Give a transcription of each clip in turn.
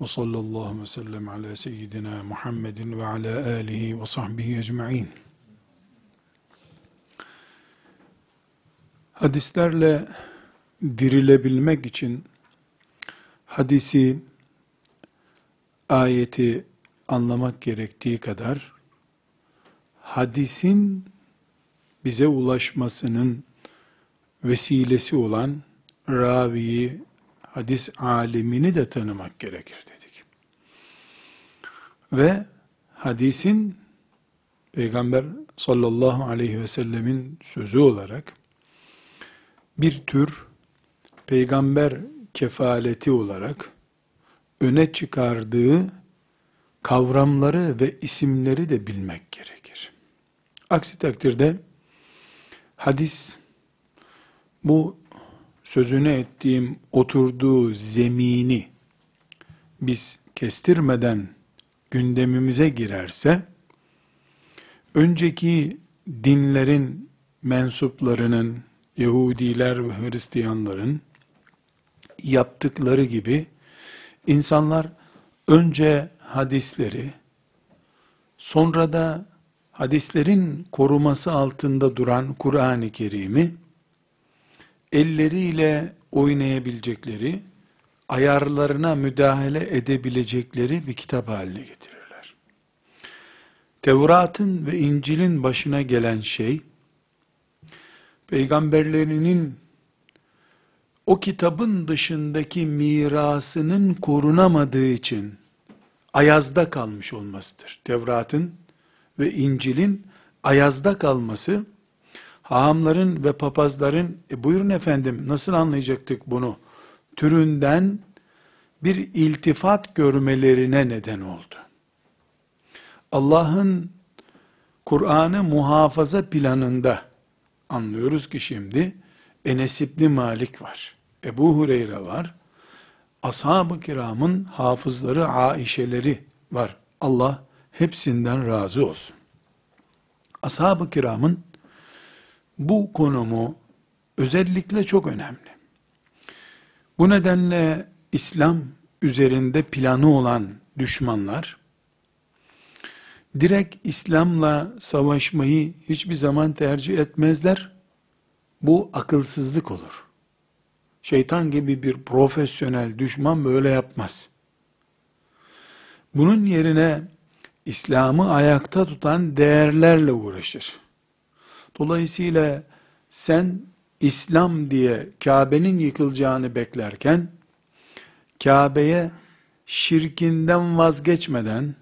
Ve sallallahu ve sellem ala seyyidina Muhammedin ve ala alihi ve sahbihi ecma'in. Hadislerle dirilebilmek için hadisi, ayeti anlamak gerektiği kadar hadisin bize ulaşmasının vesilesi olan raviyi, hadis alimini de tanımak gerekir dedik. Ve hadisin Peygamber sallallahu aleyhi ve sellemin sözü olarak bir tür peygamber kefaleti olarak öne çıkardığı kavramları ve isimleri de bilmek gerekir. Aksi takdirde hadis bu sözünü ettiğim oturduğu zemini biz kestirmeden gündemimize girerse, önceki dinlerin mensuplarının, Yahudiler ve Hristiyanların yaptıkları gibi, insanlar önce hadisleri, sonra da hadislerin koruması altında duran Kur'an-ı Kerim'i, elleriyle oynayabilecekleri, ayarlarına müdahale edebilecekleri bir kitap haline getirirler. Tevrat'ın ve İncil'in başına gelen şey, peygamberlerinin o kitabın dışındaki mirasının korunamadığı için ayazda kalmış olmasıdır. Tevrat'ın ve İncil'in ayazda kalması, hahamların ve papazların, e buyurun efendim nasıl anlayacaktık bunu, türünden bir iltifat görmelerine neden oldu. Allah'ın Kur'an'ı muhafaza planında anlıyoruz ki şimdi Enes İbni Malik var, Ebu Hureyre var, ashab-ı kiramın hafızları, Aişeleri var. Allah hepsinden razı olsun. Ashab-ı kiramın bu konumu özellikle çok önemli. Bu nedenle İslam üzerinde planı olan düşmanlar, direkt İslam'la savaşmayı hiçbir zaman tercih etmezler. Bu akılsızlık olur. Şeytan gibi bir profesyonel düşman böyle yapmaz. Bunun yerine İslam'ı ayakta tutan değerlerle uğraşır. Dolayısıyla sen İslam diye Kabe'nin yıkılacağını beklerken, Kabe'ye şirkinden vazgeçmeden,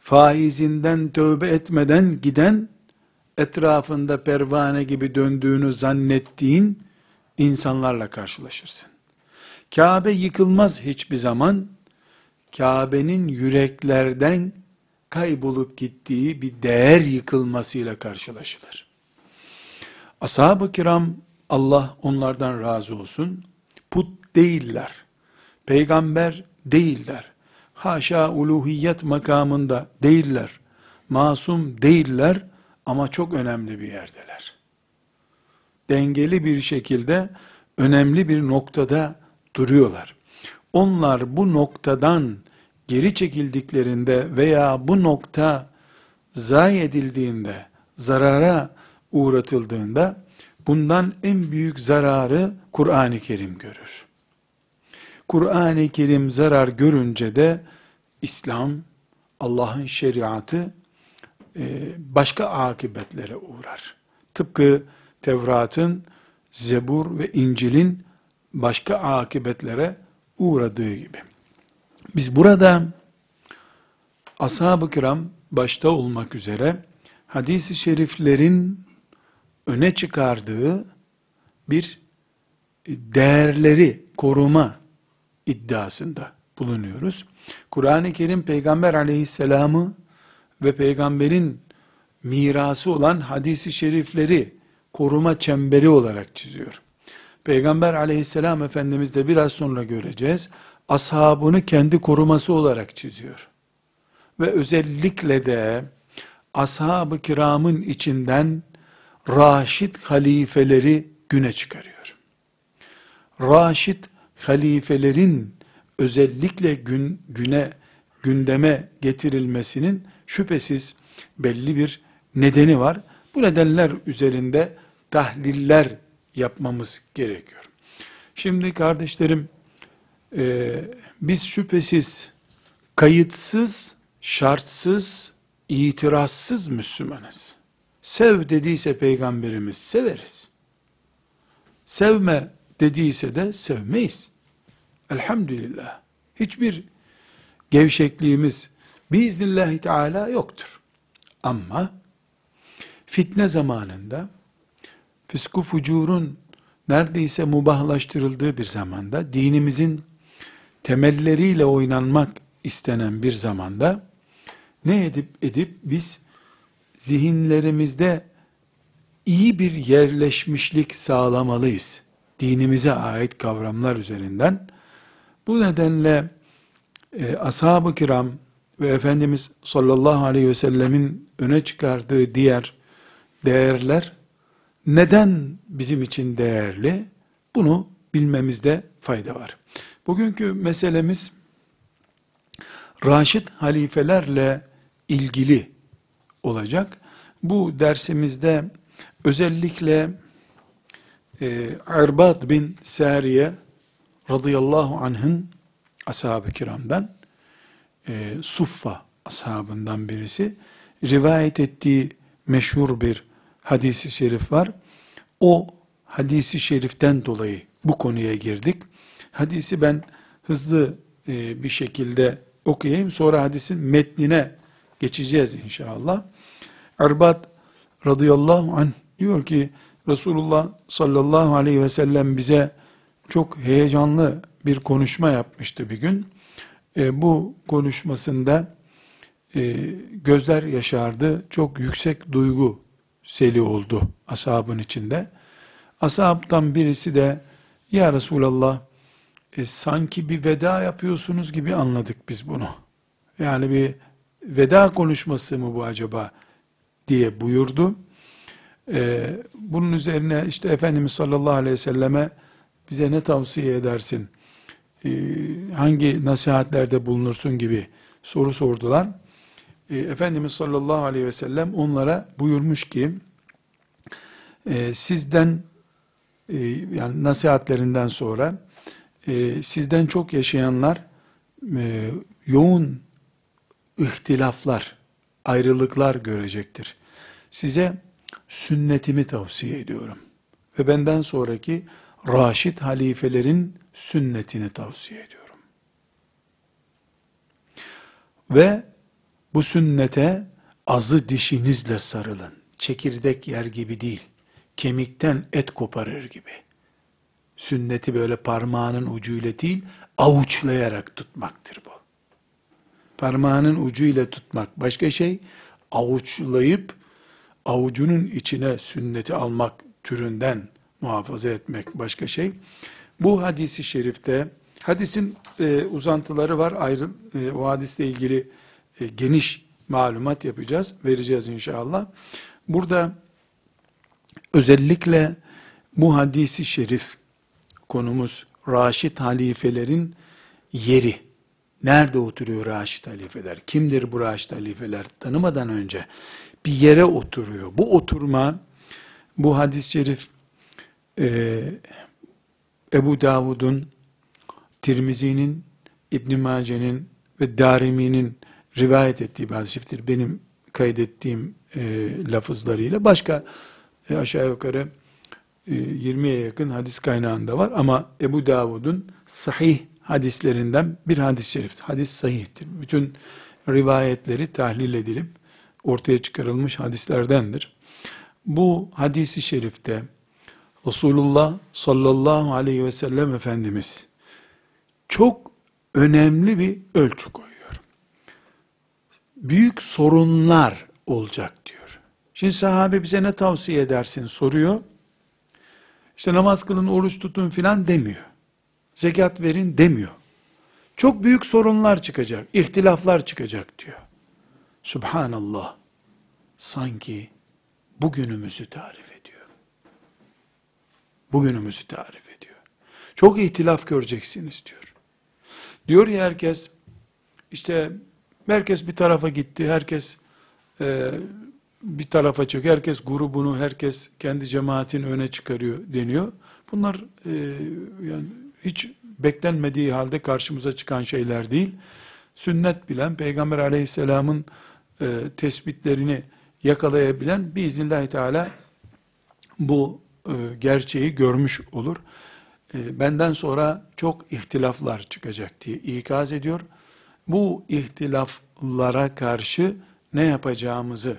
faizinden tövbe etmeden giden, etrafında pervane gibi döndüğünü zannettiğin insanlarla karşılaşırsın. Kabe yıkılmaz hiçbir zaman, Kabe'nin yüreklerden kaybolup gittiği bir değer yıkılmasıyla karşılaşılır. Ashab-ı kiram Allah onlardan razı olsun. Put değiller. Peygamber değiller. Haşa uluhiyet makamında değiller. Masum değiller ama çok önemli bir yerdeler. Dengeli bir şekilde önemli bir noktada duruyorlar. Onlar bu noktadan geri çekildiklerinde veya bu nokta zayi edildiğinde, zarara uğratıldığında bundan en büyük zararı Kur'an-ı Kerim görür. Kur'an-ı Kerim zarar görünce de İslam, Allah'ın şeriatı e, başka akibetlere uğrar. Tıpkı Tevrat'ın, Zebur ve İncil'in başka akibetlere uğradığı gibi. Biz burada ashab-ı kiram başta olmak üzere hadis-i şeriflerin öne çıkardığı bir değerleri koruma iddiasında bulunuyoruz. Kur'an-ı Kerim peygamber aleyhisselamı ve peygamberin mirası olan hadisi şerifleri koruma çemberi olarak çiziyor. Peygamber aleyhisselam efendimiz de biraz sonra göreceğiz. Ashabını kendi koruması olarak çiziyor. Ve özellikle de ashab-ı kiramın içinden Raşid halifeleri güne çıkarıyor. Raşid halifelerin özellikle gün, güne gündeme getirilmesinin şüphesiz belli bir nedeni var. Bu nedenler üzerinde tahliller yapmamız gerekiyor. Şimdi kardeşlerim, e, biz şüphesiz kayıtsız, şartsız, itirazsız Müslümanız. Sev dediyse peygamberimiz severiz. Sevme dediyse de sevmeyiz. Elhamdülillah. Hiçbir gevşekliğimiz biiznillahü teala yoktur. Ama fitne zamanında fisku fucurun neredeyse mubahlaştırıldığı bir zamanda dinimizin temelleriyle oynanmak istenen bir zamanda ne edip edip biz zihinlerimizde iyi bir yerleşmişlik sağlamalıyız. Dinimize ait kavramlar üzerinden. Bu nedenle e, ashab-ı kiram ve Efendimiz sallallahu aleyhi ve sellemin öne çıkardığı diğer değerler neden bizim için değerli? Bunu bilmemizde fayda var. Bugünkü meselemiz Raşid halifelerle ilgili olacak. Bu dersimizde özellikle e, Erbad bin Sariye radıyallahu anh'ın ashab-ı kiramdan e, Suffa ashabından birisi rivayet ettiği meşhur bir hadisi şerif var. O hadisi şeriften dolayı bu konuya girdik. Hadisi ben hızlı e, bir şekilde okuyayım. Sonra hadisin metnine geçeceğiz inşallah. Erbad radıyallahu anh diyor ki Resulullah sallallahu aleyhi ve sellem bize çok heyecanlı bir konuşma yapmıştı bir gün. E, bu konuşmasında e, gözler yaşardı. Çok yüksek duygu seli oldu ashabın içinde. Ashabtan birisi de ya Resulallah e, sanki bir veda yapıyorsunuz gibi anladık biz bunu. Yani bir veda konuşması mı bu acaba diye buyurdu. E, bunun üzerine işte Efendimiz sallallahu aleyhi ve selleme bize ne tavsiye edersin? E, hangi nasihatlerde bulunursun gibi soru sordular. E, Efendimiz sallallahu aleyhi ve sellem onlara buyurmuş ki e, sizden e, yani nasihatlerinden sonra e, sizden çok yaşayanlar e, yoğun ihtilaflar, ayrılıklar görecektir. Size sünnetimi tavsiye ediyorum. Ve benden sonraki Raşid halifelerin sünnetini tavsiye ediyorum. Ve bu sünnete azı dişinizle sarılın. Çekirdek yer gibi değil. Kemikten et koparır gibi. Sünneti böyle parmağının ucuyla değil, avuçlayarak tutmaktır bu. Parmağının ucuyla tutmak başka şey, avuçlayıp avucunun içine sünneti almak türünden muhafaza etmek başka şey. Bu hadisi şerifte, hadisin e, uzantıları var ayrı, e, o hadisle ilgili e, geniş malumat yapacağız, vereceğiz inşallah. Burada özellikle bu hadisi şerif konumuz Raşid halifelerin yeri. Nerede oturuyor Raşid halifeler? Kimdir bu Raşid halifeler? Tanımadan önce bir yere oturuyor. Bu oturma, bu hadis-i şerif e, Ebu Davud'un, Tirmizi'nin, İbn Mace'nin ve Darimi'nin rivayet ettiği bir hadis Benim kaydettiğim e, lafızlarıyla başka e, aşağı yukarı e, 20'ye yakın hadis kaynağında var ama Ebu Davud'un sahih hadislerinden bir hadis-i şerif. Hadis sahihtir. Bütün rivayetleri tahlil edilip ortaya çıkarılmış hadislerdendir. Bu hadisi şerifte Resulullah sallallahu aleyhi ve sellem Efendimiz çok önemli bir ölçü koyuyor. Büyük sorunlar olacak diyor. Şimdi sahabe bize ne tavsiye edersin soruyor. İşte namaz kılın, oruç tutun filan demiyor. Zekat verin demiyor. Çok büyük sorunlar çıkacak, ihtilaflar çıkacak diyor. Subhanallah. Sanki bugünümüzü tarif ediyor. Bugünümüzü tarif ediyor. Çok ihtilaf göreceksiniz diyor. Diyor ya herkes, işte herkes bir tarafa gitti, herkes e, bir tarafa çık, herkes grubunu, herkes kendi cemaatin öne çıkarıyor deniyor. Bunlar e, yani hiç beklenmediği halde karşımıza çıkan şeyler değil. Sünnet bilen, Peygamber aleyhisselamın e, tespitlerini yakalayabilen biiznillahü teala bu e, gerçeği görmüş olur. E, benden sonra çok ihtilaflar çıkacak diye ikaz ediyor. Bu ihtilaflara karşı ne yapacağımızı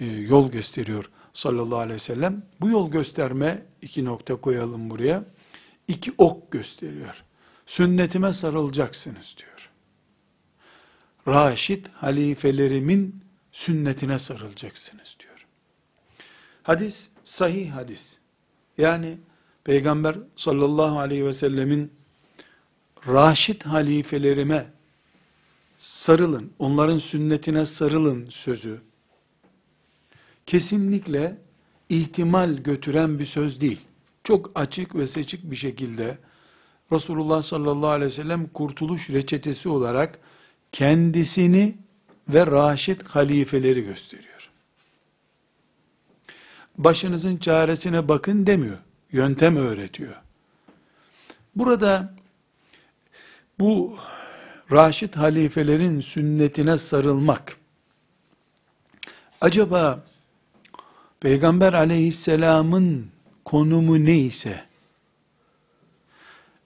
e, yol gösteriyor sallallahu aleyhi ve sellem. Bu yol gösterme iki nokta koyalım buraya. İki ok gösteriyor. Sünnetime sarılacaksınız diyor. Raşid halifelerimin sünnetine sarılacaksınız diyor. Hadis sahih hadis. Yani Peygamber sallallahu aleyhi ve sellemin Raşid halifelerime sarılın, onların sünnetine sarılın sözü kesinlikle ihtimal götüren bir söz değil. Çok açık ve seçik bir şekilde Resulullah sallallahu aleyhi ve sellem kurtuluş reçetesi olarak kendisini ve raşit halifeleri gösteriyor. Başınızın çaresine bakın demiyor. Yöntem öğretiyor. Burada bu raşit halifelerin sünnetine sarılmak acaba Peygamber aleyhisselamın konumu neyse,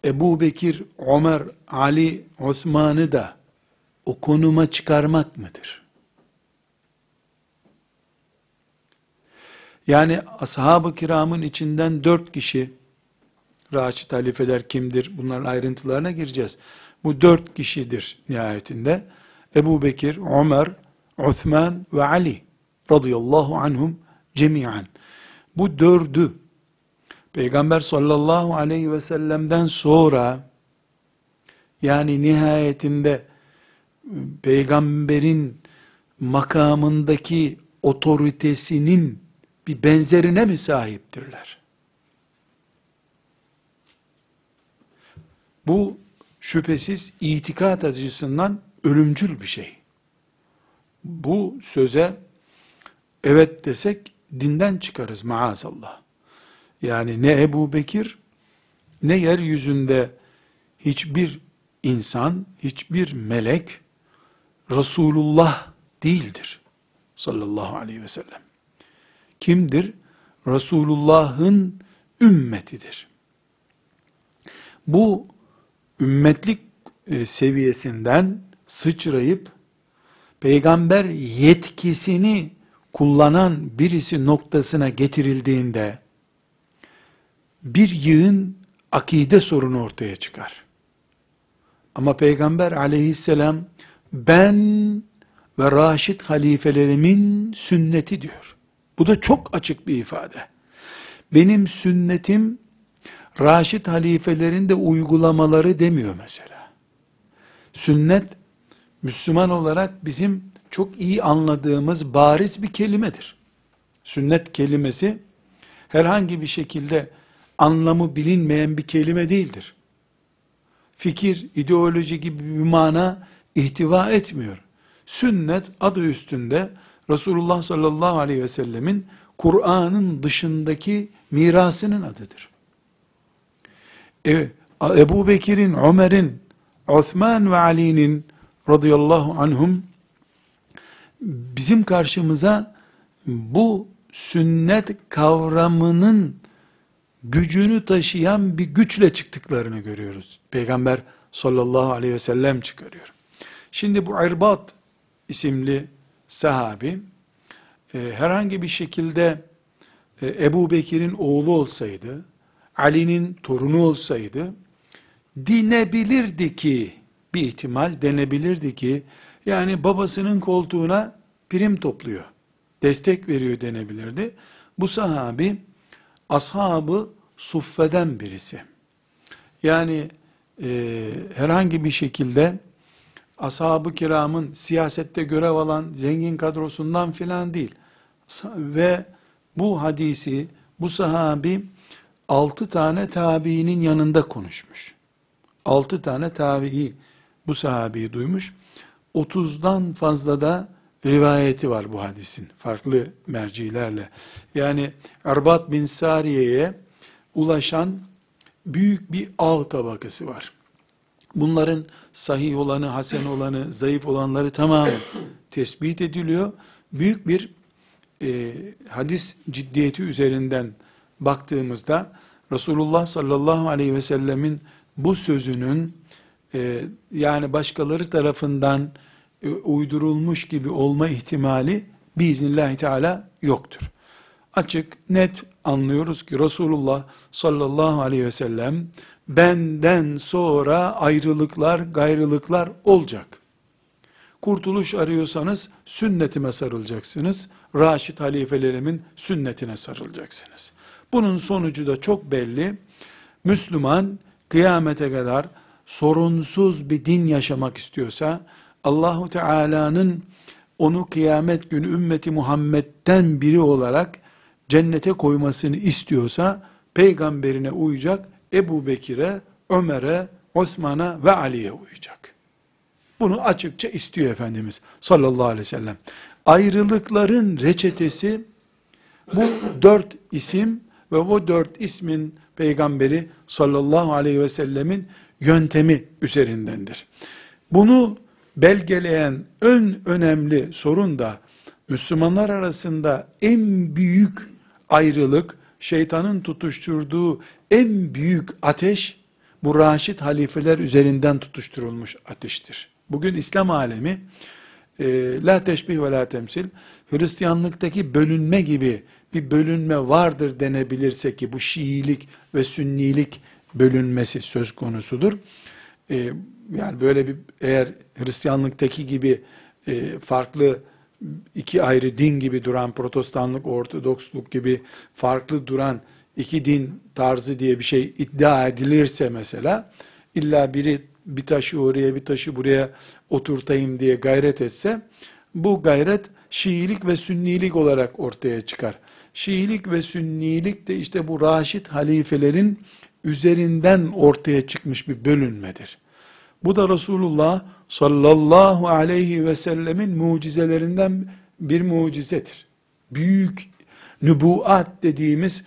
Ebu Bekir, Ömer, Ali, Osman'ı da o konuma çıkarmak mıdır? Yani ashab-ı kiramın içinden dört kişi, Raşid halifeler kimdir? Bunların ayrıntılarına gireceğiz. Bu dört kişidir nihayetinde. Ebu Bekir, Ömer, Osman ve Ali radıyallahu anhum cemiyen. Bu dördü Peygamber sallallahu aleyhi ve sellem'den sonra yani nihayetinde peygamberin makamındaki otoritesinin bir benzerine mi sahiptirler? Bu şüphesiz itikat açısından ölümcül bir şey. Bu söze evet desek dinden çıkarız maazallah. Yani ne Ebu Bekir ne yeryüzünde hiçbir insan, hiçbir melek Resulullah değildir. Sallallahu aleyhi ve sellem. Kimdir? Resulullah'ın ümmetidir. Bu ümmetlik e, seviyesinden sıçrayıp peygamber yetkisini kullanan birisi noktasına getirildiğinde bir yığın akide sorunu ortaya çıkar. Ama Peygamber aleyhisselam ben ve Raşid halifelerimin sünneti diyor. Bu da çok açık bir ifade. Benim sünnetim Raşid halifelerin de uygulamaları demiyor mesela. Sünnet Müslüman olarak bizim çok iyi anladığımız bariz bir kelimedir. Sünnet kelimesi herhangi bir şekilde anlamı bilinmeyen bir kelime değildir. Fikir, ideoloji gibi bir mana ihtiva etmiyor. Sünnet adı üstünde Resulullah sallallahu aleyhi ve sellemin Kur'an'ın dışındaki mirasının adıdır. E, Ebu Bekir'in, Ömer'in, Osman ve Ali'nin radıyallahu anhum bizim karşımıza bu sünnet kavramının gücünü taşıyan bir güçle çıktıklarını görüyoruz. Peygamber sallallahu aleyhi ve sellem çıkarıyor. Şimdi bu Irbat isimli sahabi e, herhangi bir şekilde e, Ebu Bekir'in oğlu olsaydı, Ali'nin torunu olsaydı, dinebilirdi ki, bir ihtimal denebilirdi ki, yani babasının koltuğuna prim topluyor. Destek veriyor denebilirdi. Bu sahabi ashabı suffeden birisi. Yani e, herhangi bir şekilde ashab-ı kiramın siyasette görev alan zengin kadrosundan filan değil. Ve bu hadisi bu sahabi altı tane tabiinin yanında konuşmuş. Altı tane tabii bu sahabeyi duymuş. 30'dan fazla da rivayeti var bu hadisin farklı mercilerle. Yani Erbat bin Sariye'ye ulaşan büyük bir ağ tabakası var. Bunların sahih olanı, hasen olanı, zayıf olanları tamamı tespit ediliyor. Büyük bir e, hadis ciddiyeti üzerinden baktığımızda Resulullah sallallahu aleyhi ve sellemin bu sözünün e, yani başkaları tarafından e, uydurulmuş gibi olma ihtimali biiznillahü teala yoktur. Açık, net anlıyoruz ki Resulullah sallallahu aleyhi ve sellem benden sonra ayrılıklar, gayrılıklar olacak. Kurtuluş arıyorsanız sünnetime sarılacaksınız. Raşid halifelerimin sünnetine sarılacaksınız. Bunun sonucu da çok belli. Müslüman kıyamete kadar sorunsuz bir din yaşamak istiyorsa Allahu Teala'nın onu kıyamet günü ümmeti Muhammed'den biri olarak cennete koymasını istiyorsa peygamberine uyacak, Ebu Bekir'e, Ömer'e, Osman'a ve Ali'ye uyacak. Bunu açıkça istiyor Efendimiz sallallahu aleyhi ve sellem. Ayrılıkların reçetesi bu dört isim ve bu dört ismin peygamberi sallallahu aleyhi ve sellemin yöntemi üzerindendir. Bunu belgeleyen ön önemli sorun da Müslümanlar arasında en büyük ayrılık, şeytanın tutuşturduğu en büyük ateş, bu Raşid halifeler üzerinden tutuşturulmuş ateştir. Bugün İslam alemi, e, la teşbih ve la temsil, Hristiyanlıktaki bölünme gibi bir bölünme vardır denebilirse ki bu Şiilik ve Sünnilik bölünmesi söz konusudur. E, yani böyle bir eğer Hristiyanlıktaki gibi e, farklı iki ayrı din gibi duran protestanlık, ortodoksluk gibi farklı duran iki din tarzı diye bir şey iddia edilirse mesela illa biri bir taşı oraya bir taşı buraya oturtayım diye gayret etse bu gayret Şiilik ve Sünnilik olarak ortaya çıkar. Şiilik ve Sünnilik de işte bu Raşid halifelerin üzerinden ortaya çıkmış bir bölünmedir. Bu da Resulullah sallallahu aleyhi ve sellemin mucizelerinden bir mucizedir. Büyük nübuat dediğimiz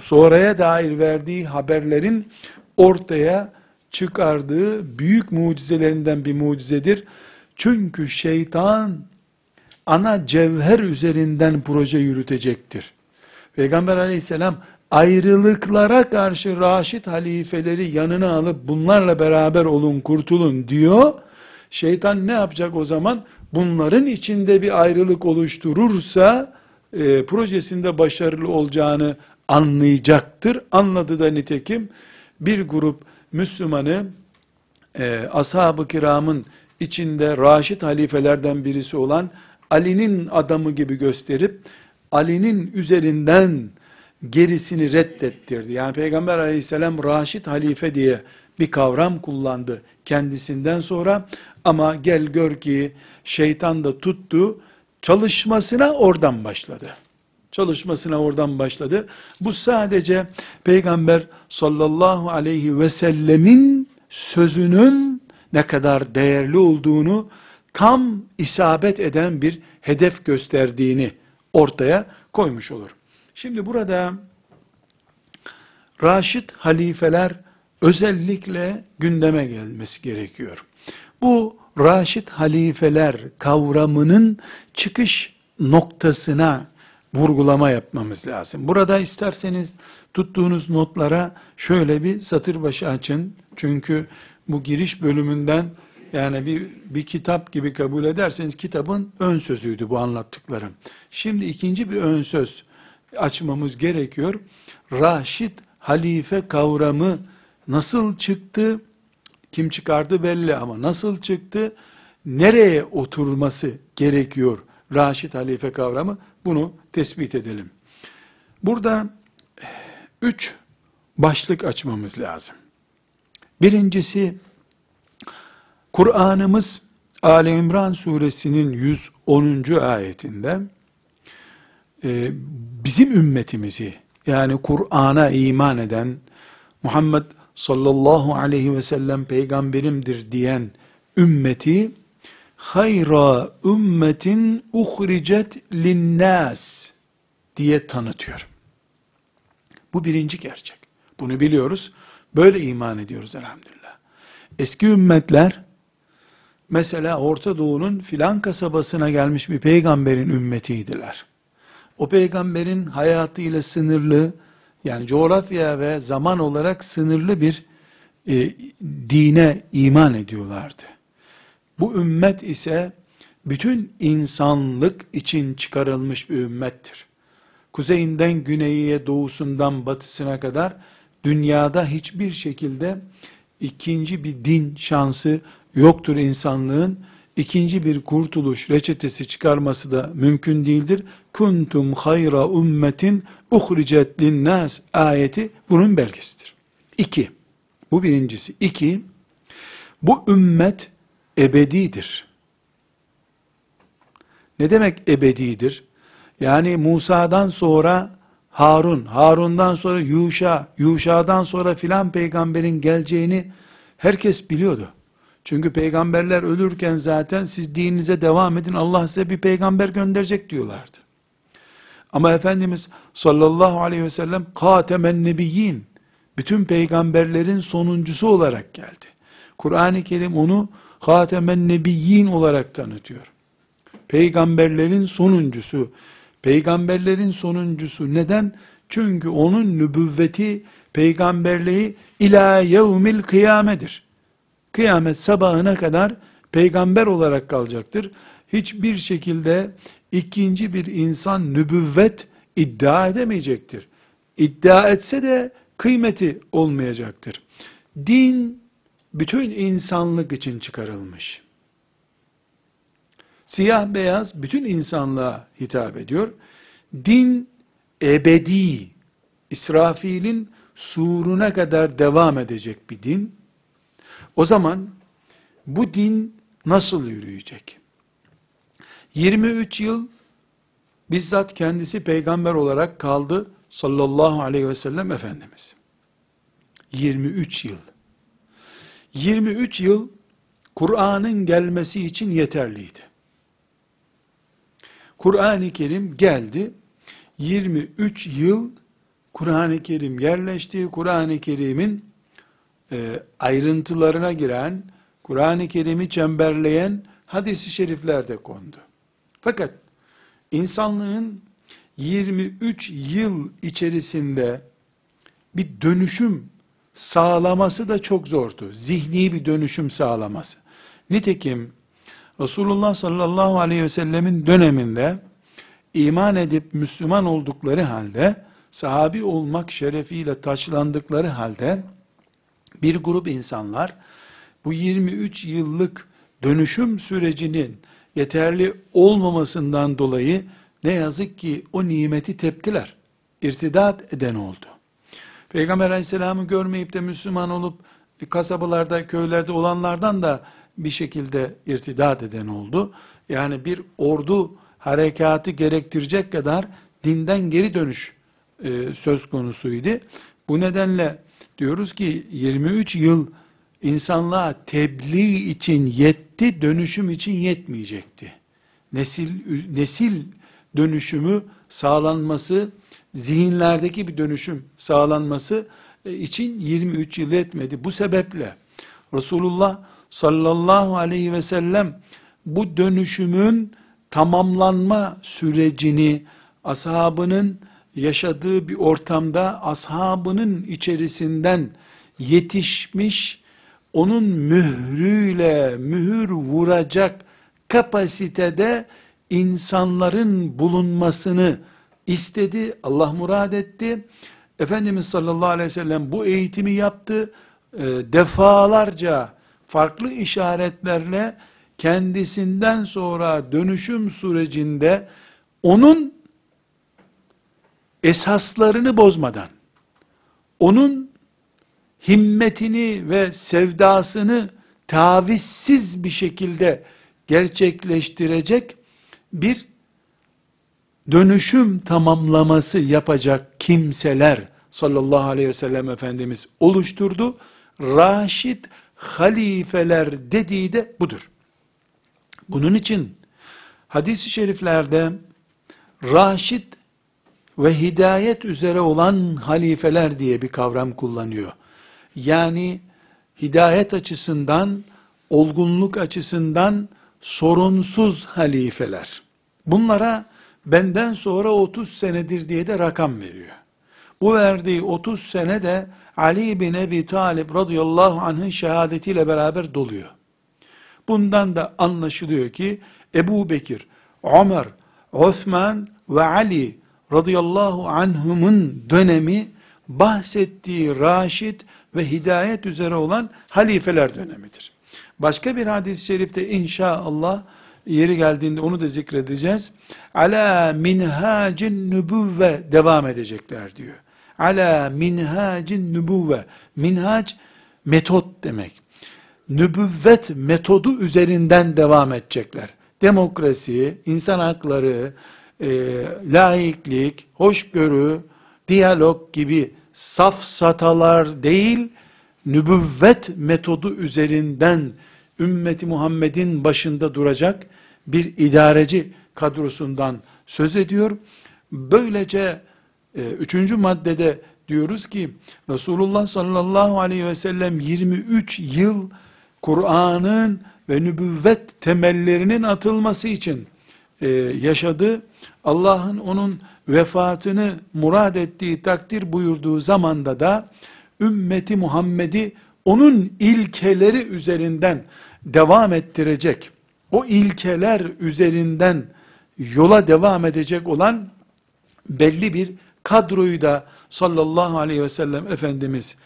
sonraya dair verdiği haberlerin ortaya çıkardığı büyük mucizelerinden bir mucizedir. Çünkü şeytan ana cevher üzerinden proje yürütecektir. Peygamber aleyhisselam ayrılıklara karşı Raşid halifeleri yanına alıp bunlarla beraber olun kurtulun diyor. Şeytan ne yapacak o zaman? Bunların içinde bir ayrılık oluşturursa e, projesinde başarılı olacağını anlayacaktır. Anladı da nitekim bir grup Müslümanı e, ashab-ı kiramın içinde Raşid halifelerden birisi olan Ali'nin adamı gibi gösterip Ali'nin üzerinden gerisini reddettirdi. Yani Peygamber aleyhisselam Raşid halife diye bir kavram kullandı kendisinden sonra ama gel gör ki şeytan da tuttu çalışmasına oradan başladı. Çalışmasına oradan başladı. Bu sadece Peygamber sallallahu aleyhi ve sellemin sözünün ne kadar değerli olduğunu tam isabet eden bir hedef gösterdiğini ortaya koymuş olur. Şimdi burada Raşid halifeler özellikle gündeme gelmesi gerekiyor. Bu Raşid halifeler kavramının çıkış noktasına vurgulama yapmamız lazım. Burada isterseniz tuttuğunuz notlara şöyle bir satır başı açın. Çünkü bu giriş bölümünden yani bir, bir kitap gibi kabul ederseniz kitabın ön sözüydü bu anlattıklarım. Şimdi ikinci bir ön söz açmamız gerekiyor. Raşid halife kavramı nasıl çıktı? Kim çıkardı belli ama nasıl çıktı? Nereye oturması gerekiyor Raşid halife kavramı? Bunu tespit edelim. Burada üç başlık açmamız lazım. Birincisi, Kur'an'ımız Ali İmran suresinin 110. ayetinde e, bizim ümmetimizi yani Kur'an'a iman eden, Muhammed sallallahu aleyhi ve sellem peygamberimdir diyen ümmeti, hayra ümmetin uhricet linnas diye tanıtıyor. Bu birinci gerçek. Bunu biliyoruz. Böyle iman ediyoruz elhamdülillah. Eski ümmetler, mesela Orta Doğu'nun filan kasabasına gelmiş bir peygamberin ümmetiydiler. O peygamberin hayatıyla sınırlı, yani coğrafya ve zaman olarak sınırlı bir e, dine iman ediyorlardı. Bu ümmet ise bütün insanlık için çıkarılmış bir ümmettir. Kuzeyinden güneyine, doğusundan batısına kadar dünyada hiçbir şekilde ikinci bir din şansı yoktur insanlığın. ikinci bir kurtuluş reçetesi çıkarması da mümkün değildir. Kuntum hayra ümmetin uhricet linnas ayeti bunun belgesidir. İki, bu birincisi. İki, bu ümmet ebedidir. Ne demek ebedidir? Yani Musa'dan sonra Harun, Harun'dan sonra Yuşa, Yuşa'dan sonra filan peygamberin geleceğini herkes biliyordu. Çünkü peygamberler ölürken zaten siz dininize devam edin Allah size bir peygamber gönderecek diyorlardı. Ama Efendimiz sallallahu aleyhi ve sellem katemen nebiyyin bütün peygamberlerin sonuncusu olarak geldi. Kur'an-ı Kerim onu hatemen nebiyyin olarak tanıtıyor. Peygamberlerin sonuncusu. Peygamberlerin sonuncusu neden? Çünkü onun nübüvveti, peygamberliği ila yevmil kıyamedir. Kıyamet sabahına kadar peygamber olarak kalacaktır. Hiçbir şekilde ikinci bir insan nübüvvet iddia edemeyecektir. İddia etse de kıymeti olmayacaktır. Din bütün insanlık için çıkarılmış. Siyah beyaz bütün insanlığa hitap ediyor. Din ebedi, İsrafil'in suruna kadar devam edecek bir din. O zaman bu din nasıl yürüyecek? 23 yıl bizzat kendisi peygamber olarak kaldı sallallahu aleyhi ve sellem Efendimiz. 23 yıl. 23 yıl Kur'an'ın gelmesi için yeterliydi. Kur'an-ı Kerim geldi. 23 yıl Kur'an-ı Kerim yerleşti. Kur'an-ı Kerim'in e, ayrıntılarına giren, Kur'an-ı Kerim'i çemberleyen hadisi şerifler de kondu. Fakat insanlığın 23 yıl içerisinde bir dönüşüm sağlaması da çok zordu. Zihni bir dönüşüm sağlaması. Nitekim Resulullah sallallahu aleyhi ve sellemin döneminde iman edip Müslüman oldukları halde sahabi olmak şerefiyle taçlandıkları halde bir grup insanlar bu 23 yıllık dönüşüm sürecinin yeterli olmamasından dolayı ne yazık ki o nimeti teptiler. İrtidat eden oldu. Peygamber aleyhisselamı görmeyip de Müslüman olup kasabalarda, köylerde olanlardan da bir şekilde irtidat eden oldu. Yani bir ordu harekatı gerektirecek kadar dinden geri dönüş e, söz konusuydu. Bu nedenle diyoruz ki 23 yıl insanlığa tebliğ için yetti, dönüşüm için yetmeyecekti. Nesil nesil dönüşümü sağlanması, zihinlerdeki bir dönüşüm sağlanması e, için 23 yıl etmedi. Bu sebeple Resulullah sallallahu aleyhi ve sellem bu dönüşümün tamamlanma sürecini ashabının yaşadığı bir ortamda ashabının içerisinden yetişmiş onun mührüyle mühür vuracak kapasitede insanların bulunmasını istedi. Allah murad etti. Efendimiz sallallahu aleyhi ve sellem bu eğitimi yaptı. E, defalarca farklı işaretlerle kendisinden sonra dönüşüm sürecinde onun esaslarını bozmadan, onun himmetini ve sevdasını tavizsiz bir şekilde gerçekleştirecek bir dönüşüm tamamlaması yapacak kimseler sallallahu aleyhi ve sellem Efendimiz oluşturdu. Raşid halifeler dediği de budur. Bunun için hadis-i şeriflerde raşid ve hidayet üzere olan halifeler diye bir kavram kullanıyor. Yani hidayet açısından, olgunluk açısından sorunsuz halifeler. Bunlara benden sonra 30 senedir diye de rakam veriyor. Bu verdiği 30 sene de Ali bin Ebi Talib radıyallahu anh'ın şehadetiyle beraber doluyor. Bundan da anlaşılıyor ki Ebu Bekir, Ömer, Osman ve Ali radıyallahu anhumun dönemi bahsettiği raşid ve hidayet üzere olan halifeler dönemidir. Başka bir hadis-i şerifte inşallah yeri geldiğinde onu da zikredeceğiz. Ala minhacin nübüvve devam edecekler diyor. Ala minhacin nübüvve. Minhac metot demek. Nübüvvet metodu üzerinden devam edecekler. Demokrasi, insan hakları, e, laiklik, hoşgörü, diyalog gibi safsatalar değil, nübüvvet metodu üzerinden ümmeti Muhammed'in başında duracak bir idareci kadrosundan söz ediyor. Böylece e, üçüncü maddede diyoruz ki Resulullah sallallahu aleyhi ve sellem 23 yıl Kur'an'ın ve nübüvvet temellerinin atılması için e, yaşadı. Allah'ın onun vefatını murad ettiği takdir buyurduğu zamanda da ümmeti Muhammed'i onun ilkeleri üzerinden devam ettirecek, o ilkeler üzerinden yola devam edecek olan belli bir kadroyu da sallallahu aleyhi ve sellem Efendimiz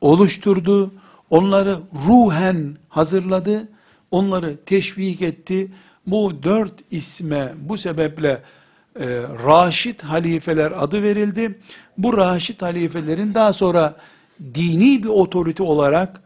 oluşturdu. Onları ruhen hazırladı. Onları teşvik etti. Bu dört isme bu sebeple e, Raşid halifeler adı verildi. Bu Raşid halifelerin daha sonra dini bir otorite olarak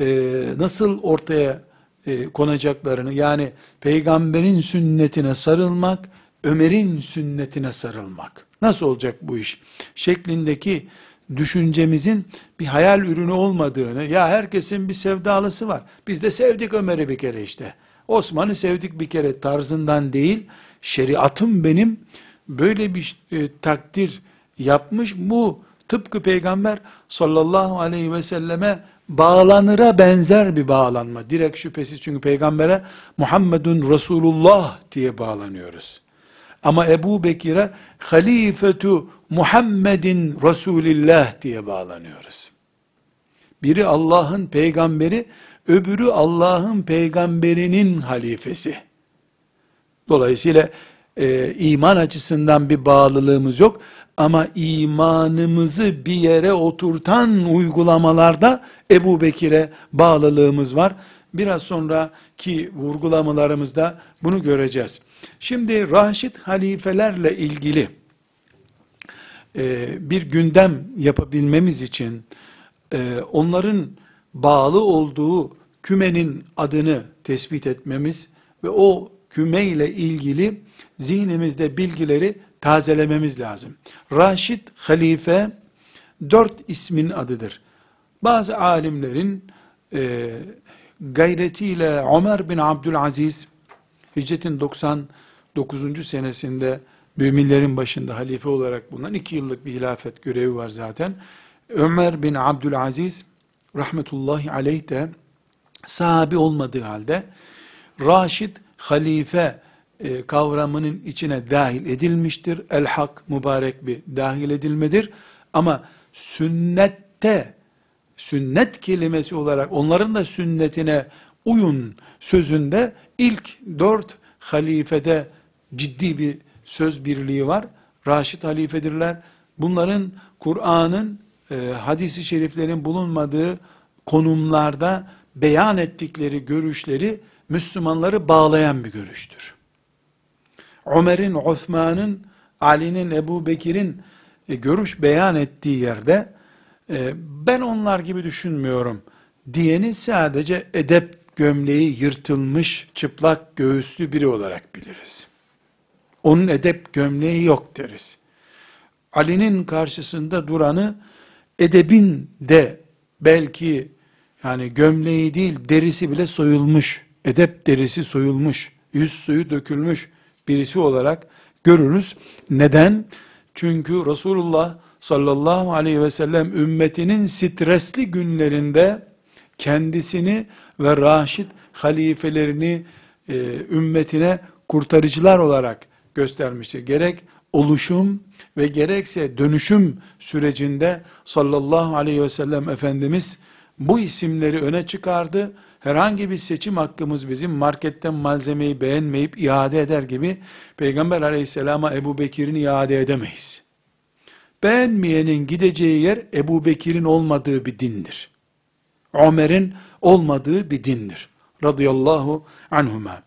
e, nasıl ortaya e, konacaklarını yani peygamberin sünnetine sarılmak, Ömer'in sünnetine sarılmak. Nasıl olacak bu iş? Şeklindeki düşüncemizin bir hayal ürünü olmadığını, ya herkesin bir sevdalısı var. Biz de sevdik Ömer'i bir kere işte. Osman'ı sevdik bir kere tarzından değil, şeriatım benim böyle bir e, takdir yapmış. Bu tıpkı peygamber sallallahu aleyhi ve selleme bağlanıra benzer bir bağlanma. Direkt şüphesiz çünkü peygambere Muhammedun Resulullah diye bağlanıyoruz. Ama Ebu Bekir'e halifetu Muhammedin Resulillah diye bağlanıyoruz. Biri Allah'ın peygamberi, öbürü Allah'ın peygamberinin halifesi. Dolayısıyla e, iman açısından bir bağlılığımız yok. Ama imanımızı bir yere oturtan uygulamalarda Ebu Bekir'e bağlılığımız var. Biraz sonraki vurgulamalarımızda bunu göreceğiz. Şimdi Raşid halifelerle ilgili e, bir gündem yapabilmemiz için e, onların bağlı olduğu kümenin adını tespit etmemiz ve o küme ile ilgili zihnimizde bilgileri tazelememiz lazım. Raşid halife dört ismin adıdır. Bazı alimlerin e, gayretiyle Ömer bin Abdülaziz hicretin 99. senesinde müminlerin başında halife olarak bulunan iki yıllık bir hilafet görevi var zaten. Ömer bin Abdülaziz rahmetullahi aleyh de sahabi olmadığı halde Raşid halife e, kavramının içine dahil edilmiştir. El hak mübarek bir dahil edilmedir. Ama sünnette sünnet kelimesi olarak onların da sünnetine uyun sözünde ilk dört halifede ciddi bir söz birliği var. Raşid halifedirler. Bunların Kur'an'ın e, hadisi şeriflerin bulunmadığı konumlarda beyan ettikleri görüşleri Müslümanları bağlayan bir görüştür. Ömer'in, Osman'ın, Ali'nin, Ebu Bekir'in e, görüş beyan ettiği yerde e, ben onlar gibi düşünmüyorum diyeni sadece edep gömleği yırtılmış çıplak göğüslü biri olarak biliriz. Onun edep gömleği yok deriz. Ali'nin karşısında duranı edebin de belki yani gömleği değil derisi bile soyulmuş, edep derisi soyulmuş, yüz suyu dökülmüş birisi olarak görürüz. Neden? Çünkü Resulullah sallallahu aleyhi ve sellem ümmetinin stresli günlerinde kendisini ve raşit halifelerini e, ümmetine kurtarıcılar olarak göstermiştir. Gerek oluşum ve gerekse dönüşüm sürecinde sallallahu aleyhi ve sellem Efendimiz bu isimleri öne çıkardı. Herhangi bir seçim hakkımız bizim marketten malzemeyi beğenmeyip iade eder gibi Peygamber aleyhisselama Ebu Bekir'in iade edemeyiz. Beğenmeyenin gideceği yer Ebu Bekir'in olmadığı bir dindir. Ömer'in olmadığı bir dindir. Radıyallahu anhuma.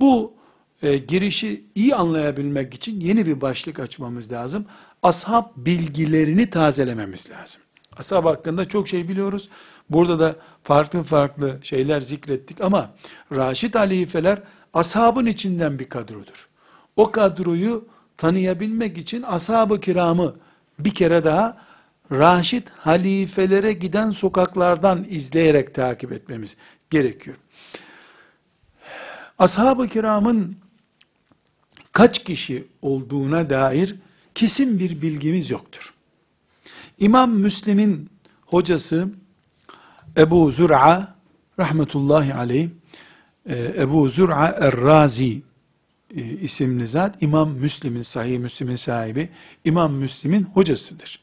Bu e, girişi iyi anlayabilmek için yeni bir başlık açmamız lazım. Ashab bilgilerini tazelememiz lazım. Ashab hakkında çok şey biliyoruz. Burada da farklı farklı şeyler zikrettik ama Raşid halifeler ashabın içinden bir kadrodur. O kadroyu tanıyabilmek için ashab-ı kiramı bir kere daha Raşid halifelere giden sokaklardan izleyerek takip etmemiz gerekiyor. Ashab-ı kiramın kaç kişi olduğuna dair kesin bir bilgimiz yoktur. İmam Müslim'in hocası Ebu Zur'a rahmetullahi aleyh e, Ebu Zur'a Er-Razi e, isimli zat İmam Müslim'in sahih Müslim'in sahibi İmam Müslim'in hocasıdır.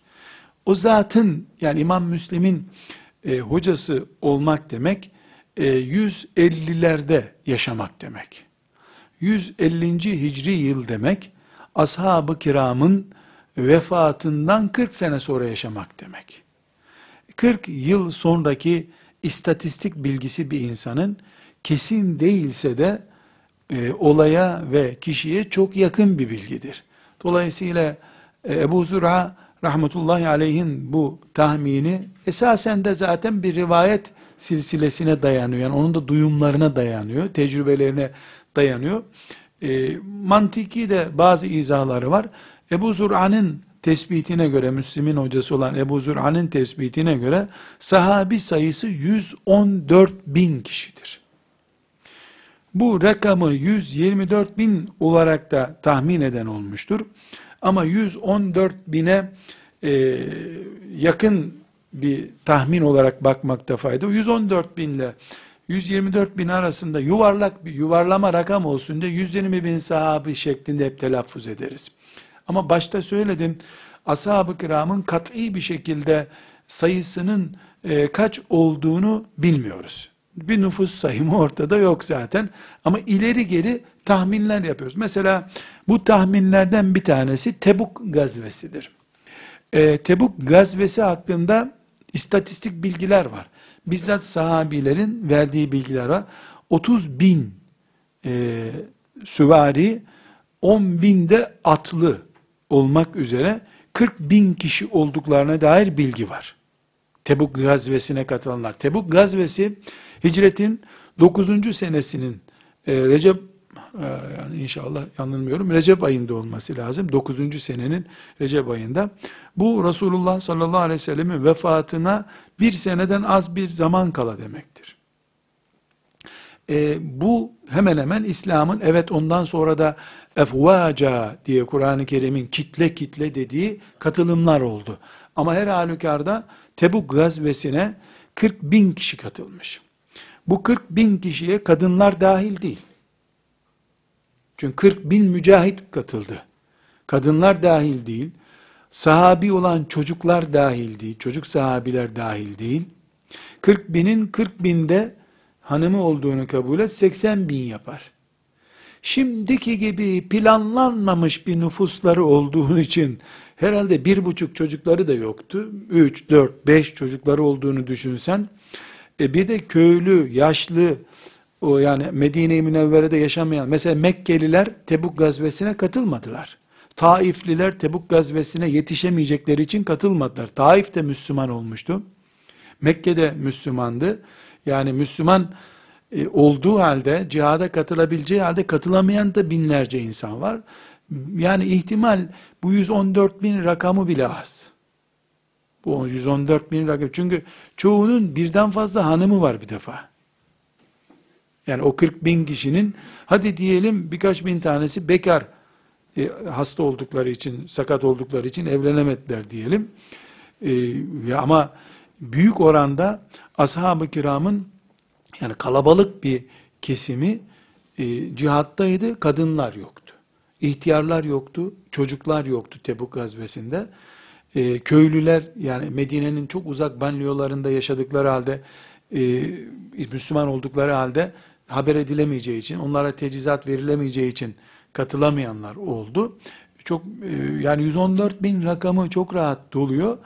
O zatın yani İmam Müslim'in e, hocası olmak demek 150'lerde yaşamak demek. 150. Hicri yıl demek ashab-ı kiramın vefatından 40 sene sonra yaşamak demek. 40 yıl sonraki istatistik bilgisi bir insanın kesin değilse de e, olaya ve kişiye çok yakın bir bilgidir. Dolayısıyla e, Ebu Zura rahmetullahi aleyhin bu tahmini esasen de zaten bir rivayet silsilesine dayanıyor. Yani onun da duyumlarına dayanıyor, tecrübelerine dayanıyor. E, mantiki de bazı izahları var. Ebu Zur'an'ın tespitine göre, Müslim'in hocası olan Ebu Zur'an'ın tespitine göre sahabi sayısı 114 bin kişidir. Bu rakamı 124 bin olarak da tahmin eden olmuştur. Ama 114 bine e, yakın bir tahmin olarak bakmakta fayda. 114 binle 124 bin arasında yuvarlak bir yuvarlama rakam olsun diye 120 bin sahabi şeklinde hep telaffuz ederiz. Ama başta söyledim, ashab-ı kiramın kat'i bir şekilde sayısının e, kaç olduğunu bilmiyoruz. Bir nüfus sayımı ortada yok zaten. Ama ileri geri tahminler yapıyoruz. Mesela bu tahminlerden bir tanesi Tebuk gazvesidir. E, Tebuk gazvesi hakkında istatistik bilgiler var. Bizzat sahabilerin verdiği bilgiler var. 30 bin e, süvari, 10 binde atlı olmak üzere 40 bin kişi olduklarına dair bilgi var. Tebuk gazvesine katılanlar. Tebuk gazvesi hicretin 9. senesinin e, Recep e, yani inşallah yanılmıyorum Recep ayında olması lazım. 9. senenin Recep ayında. Bu Resulullah sallallahu aleyhi ve sellemin vefatına bir seneden az bir zaman kala demektir. E, bu hemen hemen İslam'ın evet ondan sonra da efvaca diye Kur'an-ı Kerim'in kitle kitle dediği katılımlar oldu. Ama her halükarda Tebuk gazvesine 40 bin kişi katılmış. Bu 40 bin kişiye kadınlar dahil değil. Çünkü 40 bin mücahit katıldı. Kadınlar dahil değil. Sahabi olan çocuklar dahil değil. Çocuk sahabiler dahil değil. 40 binin 40 binde hanımı olduğunu kabul et 80 bin yapar. Şimdiki gibi planlanmamış bir nüfusları olduğu için herhalde bir buçuk çocukları da yoktu. Üç, dört, beş çocukları olduğunu düşünsen, e bir de köylü, yaşlı, o yani Medine-i Münevvere'de yaşamayan, mesela Mekkeliler Tebuk gazvesine katılmadılar. Taifliler Tebuk gazvesine yetişemeyecekleri için katılmadılar. Taif de Müslüman olmuştu. Mekke de Müslümandı. Yani Müslüman e, olduğu halde, cihada katılabileceği halde katılamayan da binlerce insan var. Yani ihtimal bu 114 bin rakamı bile az. Bu 114 bin rakam. Çünkü çoğunun birden fazla hanımı var bir defa. Yani o 40 bin kişinin hadi diyelim birkaç bin tanesi bekar e, hasta oldukları için, sakat oldukları için evlenemediler diyelim. E, ama büyük oranda ashab-ı kiramın yani kalabalık bir kesimi e, cihattaydı, kadınlar yoktu. İhtiyarlar yoktu, çocuklar yoktu Tebuk gazvesinde. E, köylüler yani Medine'nin çok uzak banliyölarında yaşadıkları halde, e, Müslüman oldukları halde haber edilemeyeceği için, onlara tecizat verilemeyeceği için katılamayanlar oldu. Çok e, yani 114 bin rakamı çok rahat doluyor.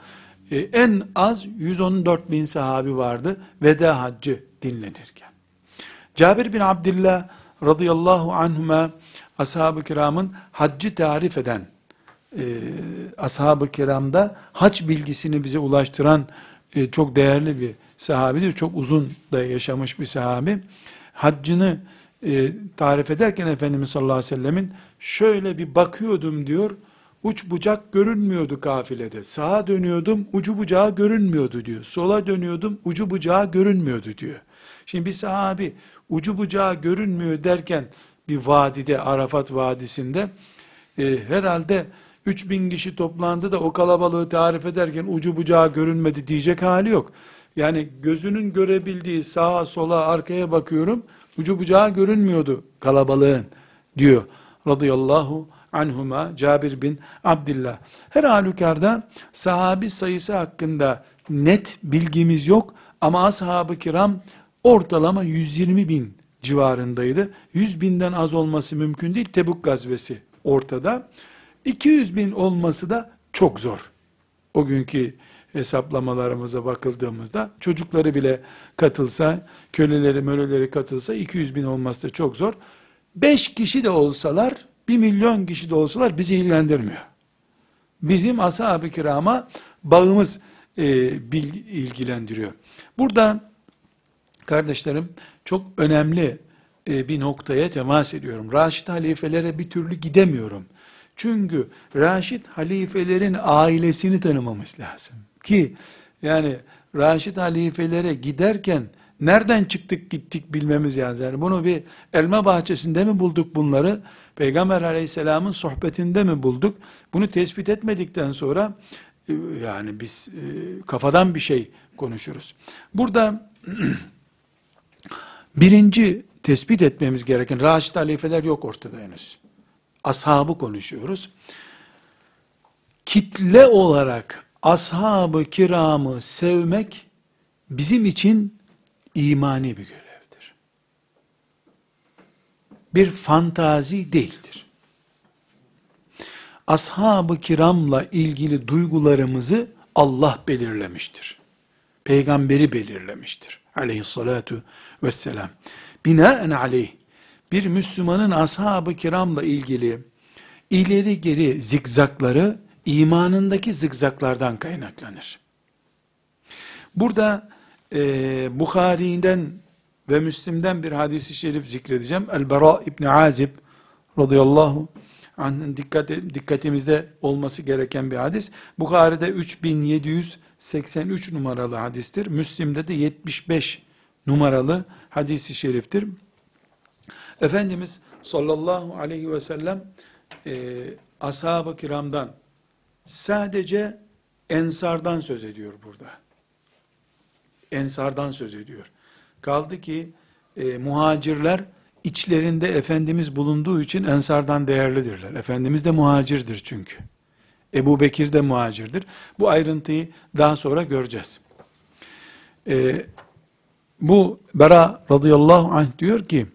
E, en az 114 bin sahabi vardı veda haccı dinlenirken. Cabir bin Abdullah radıyallahu anhuma ashab-ı kiramın haccı tarif eden e, ashab-ı kiramda hac bilgisini bize ulaştıran e, çok değerli bir sahabidir. Çok uzun da yaşamış bir sahabi. Haccını e, tarif ederken Efendimiz sallallahu aleyhi ve sellemin şöyle bir bakıyordum diyor. Uç bucak görünmüyordu kafilede. Sağa dönüyordum, ucu bucağı görünmüyordu diyor. Sola dönüyordum, ucu bucağı görünmüyordu diyor. Şimdi bir sahabi ucu bucağı görünmüyor derken bir vadide, Arafat Vadisi'nde e, herhalde 3000 kişi toplandı da o kalabalığı tarif ederken ucu bucağı görünmedi diyecek hali yok. Yani gözünün görebildiği sağa sola arkaya bakıyorum ucu bucağı görünmüyordu kalabalığın diyor radıyallahu anhuma Cabir bin Abdullah. Her halükarda sahabi sayısı hakkında net bilgimiz yok ama ashab-ı kiram ortalama 120 bin civarındaydı. 100 binden az olması mümkün değil. Tebuk gazvesi ortada. 200 bin olması da çok zor. O günkü hesaplamalarımıza bakıldığımızda çocukları bile katılsa, köleleri möleleri katılsa 200 bin olması da çok zor. 5 kişi de olsalar, 1 milyon kişi de olsalar bizi ilgilendirmiyor. Bizim ashab-ı kirama bağımız e, bil, ilgilendiriyor. Burada kardeşlerim çok önemli e, bir noktaya temas ediyorum. Raşid halifelere bir türlü gidemiyorum. Çünkü Raşid halifelerin ailesini tanımamız lazım. Ki yani Raşid halifelere giderken nereden çıktık gittik bilmemiz lazım. Yani bunu bir elma bahçesinde mi bulduk bunları? Peygamber aleyhisselamın sohbetinde mi bulduk? Bunu tespit etmedikten sonra e, yani biz e, kafadan bir şey konuşuruz. Burada birinci tespit etmemiz gereken Raşid halifeler yok ortada henüz. Ashabı konuşuyoruz. Kitle olarak ashab-ı kiramı sevmek bizim için imani bir görevdir. Bir fantazi değildir. Ashab-ı kiramla ilgili duygularımızı Allah belirlemiştir. Peygamberi belirlemiştir. Aleyhissalatu vesselam. Binaen aleyh bir Müslümanın ashab-ı kiramla ilgili ileri geri zikzakları imanındaki zikzaklardan kaynaklanır. Burada e, Bukhari'den ve Müslim'den bir hadisi şerif zikredeceğim. El-Bara İbni Azib radıyallahu anh'ın dikkat, dikkatimizde olması gereken bir hadis. Bukhari'de 3783 numaralı hadistir. Müslim'de de 75 numaralı hadisi şeriftir. Efendimiz sallallahu aleyhi ve sellem e, ashab-ı kiramdan sadece ensardan söz ediyor burada. Ensardan söz ediyor. Kaldı ki e, muhacirler içlerinde Efendimiz bulunduğu için ensardan değerlidirler. Efendimiz de muhacirdir çünkü. Ebu Bekir de muhacirdir. Bu ayrıntıyı daha sonra göreceğiz. E, bu Bera radıyallahu anh diyor ki,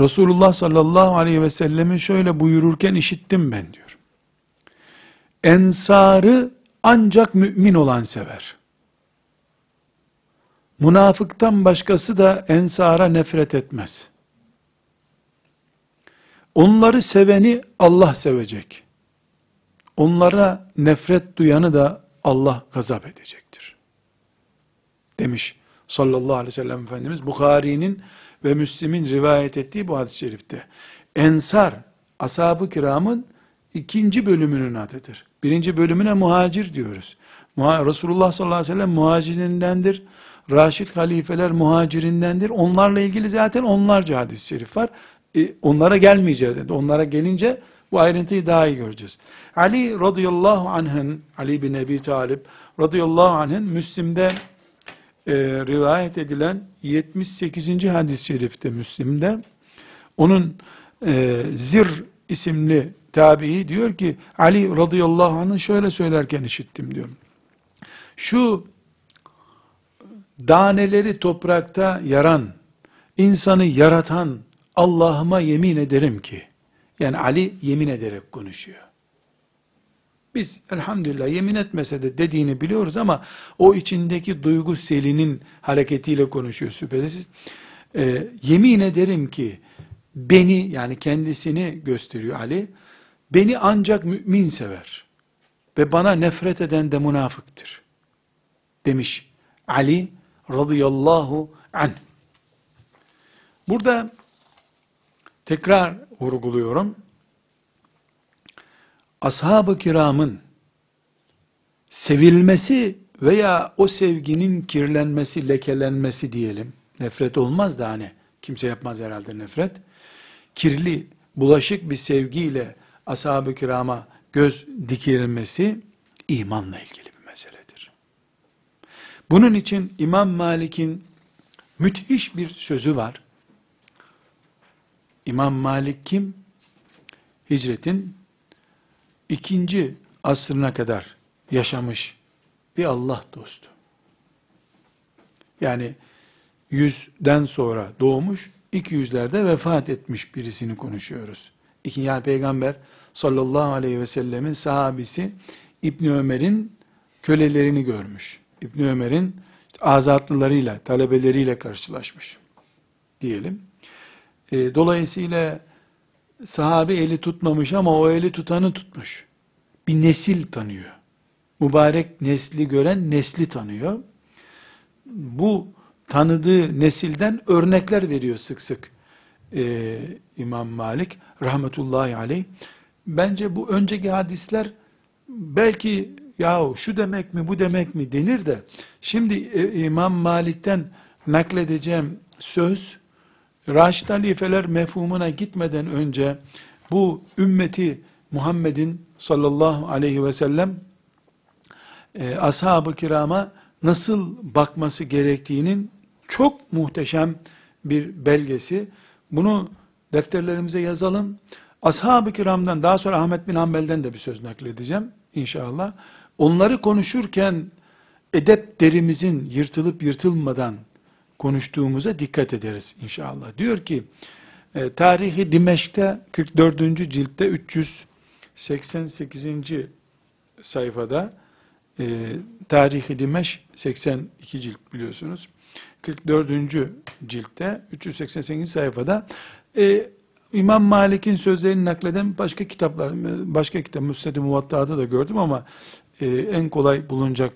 Resulullah sallallahu aleyhi ve sellemi şöyle buyururken işittim ben diyor. Ensarı ancak mümin olan sever. Münafıktan başkası da ensara nefret etmez. Onları seveni Allah sevecek. Onlara nefret duyanı da Allah gazap edecektir. Demiş sallallahu aleyhi ve sellem Efendimiz Bukhari'nin ve Müslim'in rivayet ettiği bu hadis-i şerifte. Ensar ashab-ı kiramın ikinci bölümünün adıdır. Birinci bölümüne muhacir diyoruz. Resulullah sallallahu aleyhi ve sellem muhacirindendir. Raşid halifeler muhacirindendir. Onlarla ilgili zaten onlarca hadis-i şerif var. E, onlara gelmeyeceğiz. Dedi. Onlara gelince bu ayrıntıyı daha iyi göreceğiz. Ali radıyallahu anh'ın, Ali bin Ebi Talib radıyallahu anh'ın Müslim'de e, rivayet edilen 78. hadis-i şerifte Müslim'de onun e, Zir isimli tabii diyor ki Ali radıyallahu anh'ı şöyle söylerken işittim diyor. Şu daneleri toprakta yaran, insanı yaratan Allah'ıma yemin ederim ki, yani Ali yemin ederek konuşuyor. Biz elhamdülillah yemin etmese de dediğini biliyoruz ama o içindeki duygu selinin hareketiyle konuşuyor şüphesiz. Ee, yemin ederim ki beni yani kendisini gösteriyor Ali. Beni ancak mümin sever. Ve bana nefret eden de münafıktır. Demiş Ali radıyallahu anh. Burada tekrar vurguluyorum. Ashab-ı kiramın sevilmesi veya o sevginin kirlenmesi, lekelenmesi diyelim. Nefret olmaz da hani kimse yapmaz herhalde nefret. Kirli, bulaşık bir sevgiyle ashab-ı kirama göz dikilmesi imanla ilgili. Bunun için İmam Malik'in müthiş bir sözü var. İmam Malik kim? Hicretin ikinci asrına kadar yaşamış bir Allah dostu. Yani yüzden sonra doğmuş, iki yüzlerde vefat etmiş birisini konuşuyoruz. İki, yani peygamber sallallahu aleyhi ve sellemin sahabisi İbni Ömer'in kölelerini görmüş. İbni Ömer'in azatlılarıyla, talebeleriyle karşılaşmış diyelim. E, dolayısıyla sahabe eli tutmamış ama o eli tutanı tutmuş. Bir nesil tanıyor. Mübarek nesli gören nesli tanıyor. Bu tanıdığı nesilden örnekler veriyor sık sık ee, İmam Malik rahmetullahi aleyh. Bence bu önceki hadisler belki yahu şu demek mi bu demek mi denir de şimdi e, İmam Malik'ten nakledeceğim söz Raşid halifeler mefhumuna gitmeden önce bu ümmeti Muhammed'in sallallahu aleyhi ve sellem e, ashab-ı kirama nasıl bakması gerektiğinin çok muhteşem bir belgesi. Bunu defterlerimize yazalım. Ashab-ı kiramdan daha sonra Ahmet bin Hanbel'den de bir söz nakledeceğim inşallah. Onları konuşurken edep derimizin yırtılıp yırtılmadan konuştuğumuza dikkat ederiz inşallah. Diyor ki, e, tarihi Dimeşk'te 44. ciltte 388. sayfada e, tarihi Dimeş 82 cilt biliyorsunuz. 44. ciltte 388. sayfada e, İmam Malik'in sözlerini nakleden başka kitaplar, başka kitap Müsned-i Muvatta'da da gördüm ama e, en kolay bulunacak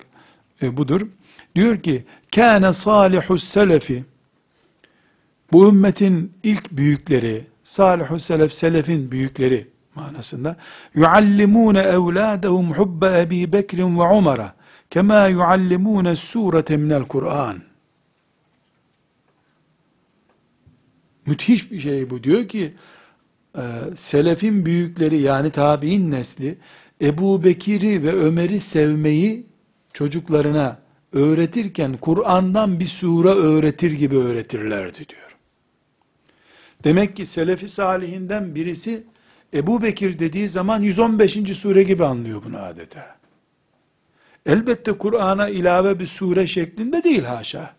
e, budur. Diyor ki, kâne salihus selefi, bu ümmetin ilk büyükleri, salihus selef, selefin büyükleri manasında, yuallimûne evlâdehum hubbe Ebi Bekrin ve Umar'a, kema yuallimûne surete minel Kur'an. Müthiş bir şey bu. Diyor ki, e, selefin büyükleri yani tabi'in nesli, Ebu Bekir'i ve Ömer'i sevmeyi çocuklarına öğretirken Kur'an'dan bir sure öğretir gibi öğretirlerdi diyor. Demek ki Selefi Salihinden birisi Ebu Bekir dediği zaman 115. sure gibi anlıyor bunu adeta. Elbette Kur'an'a ilave bir sure şeklinde değil haşa.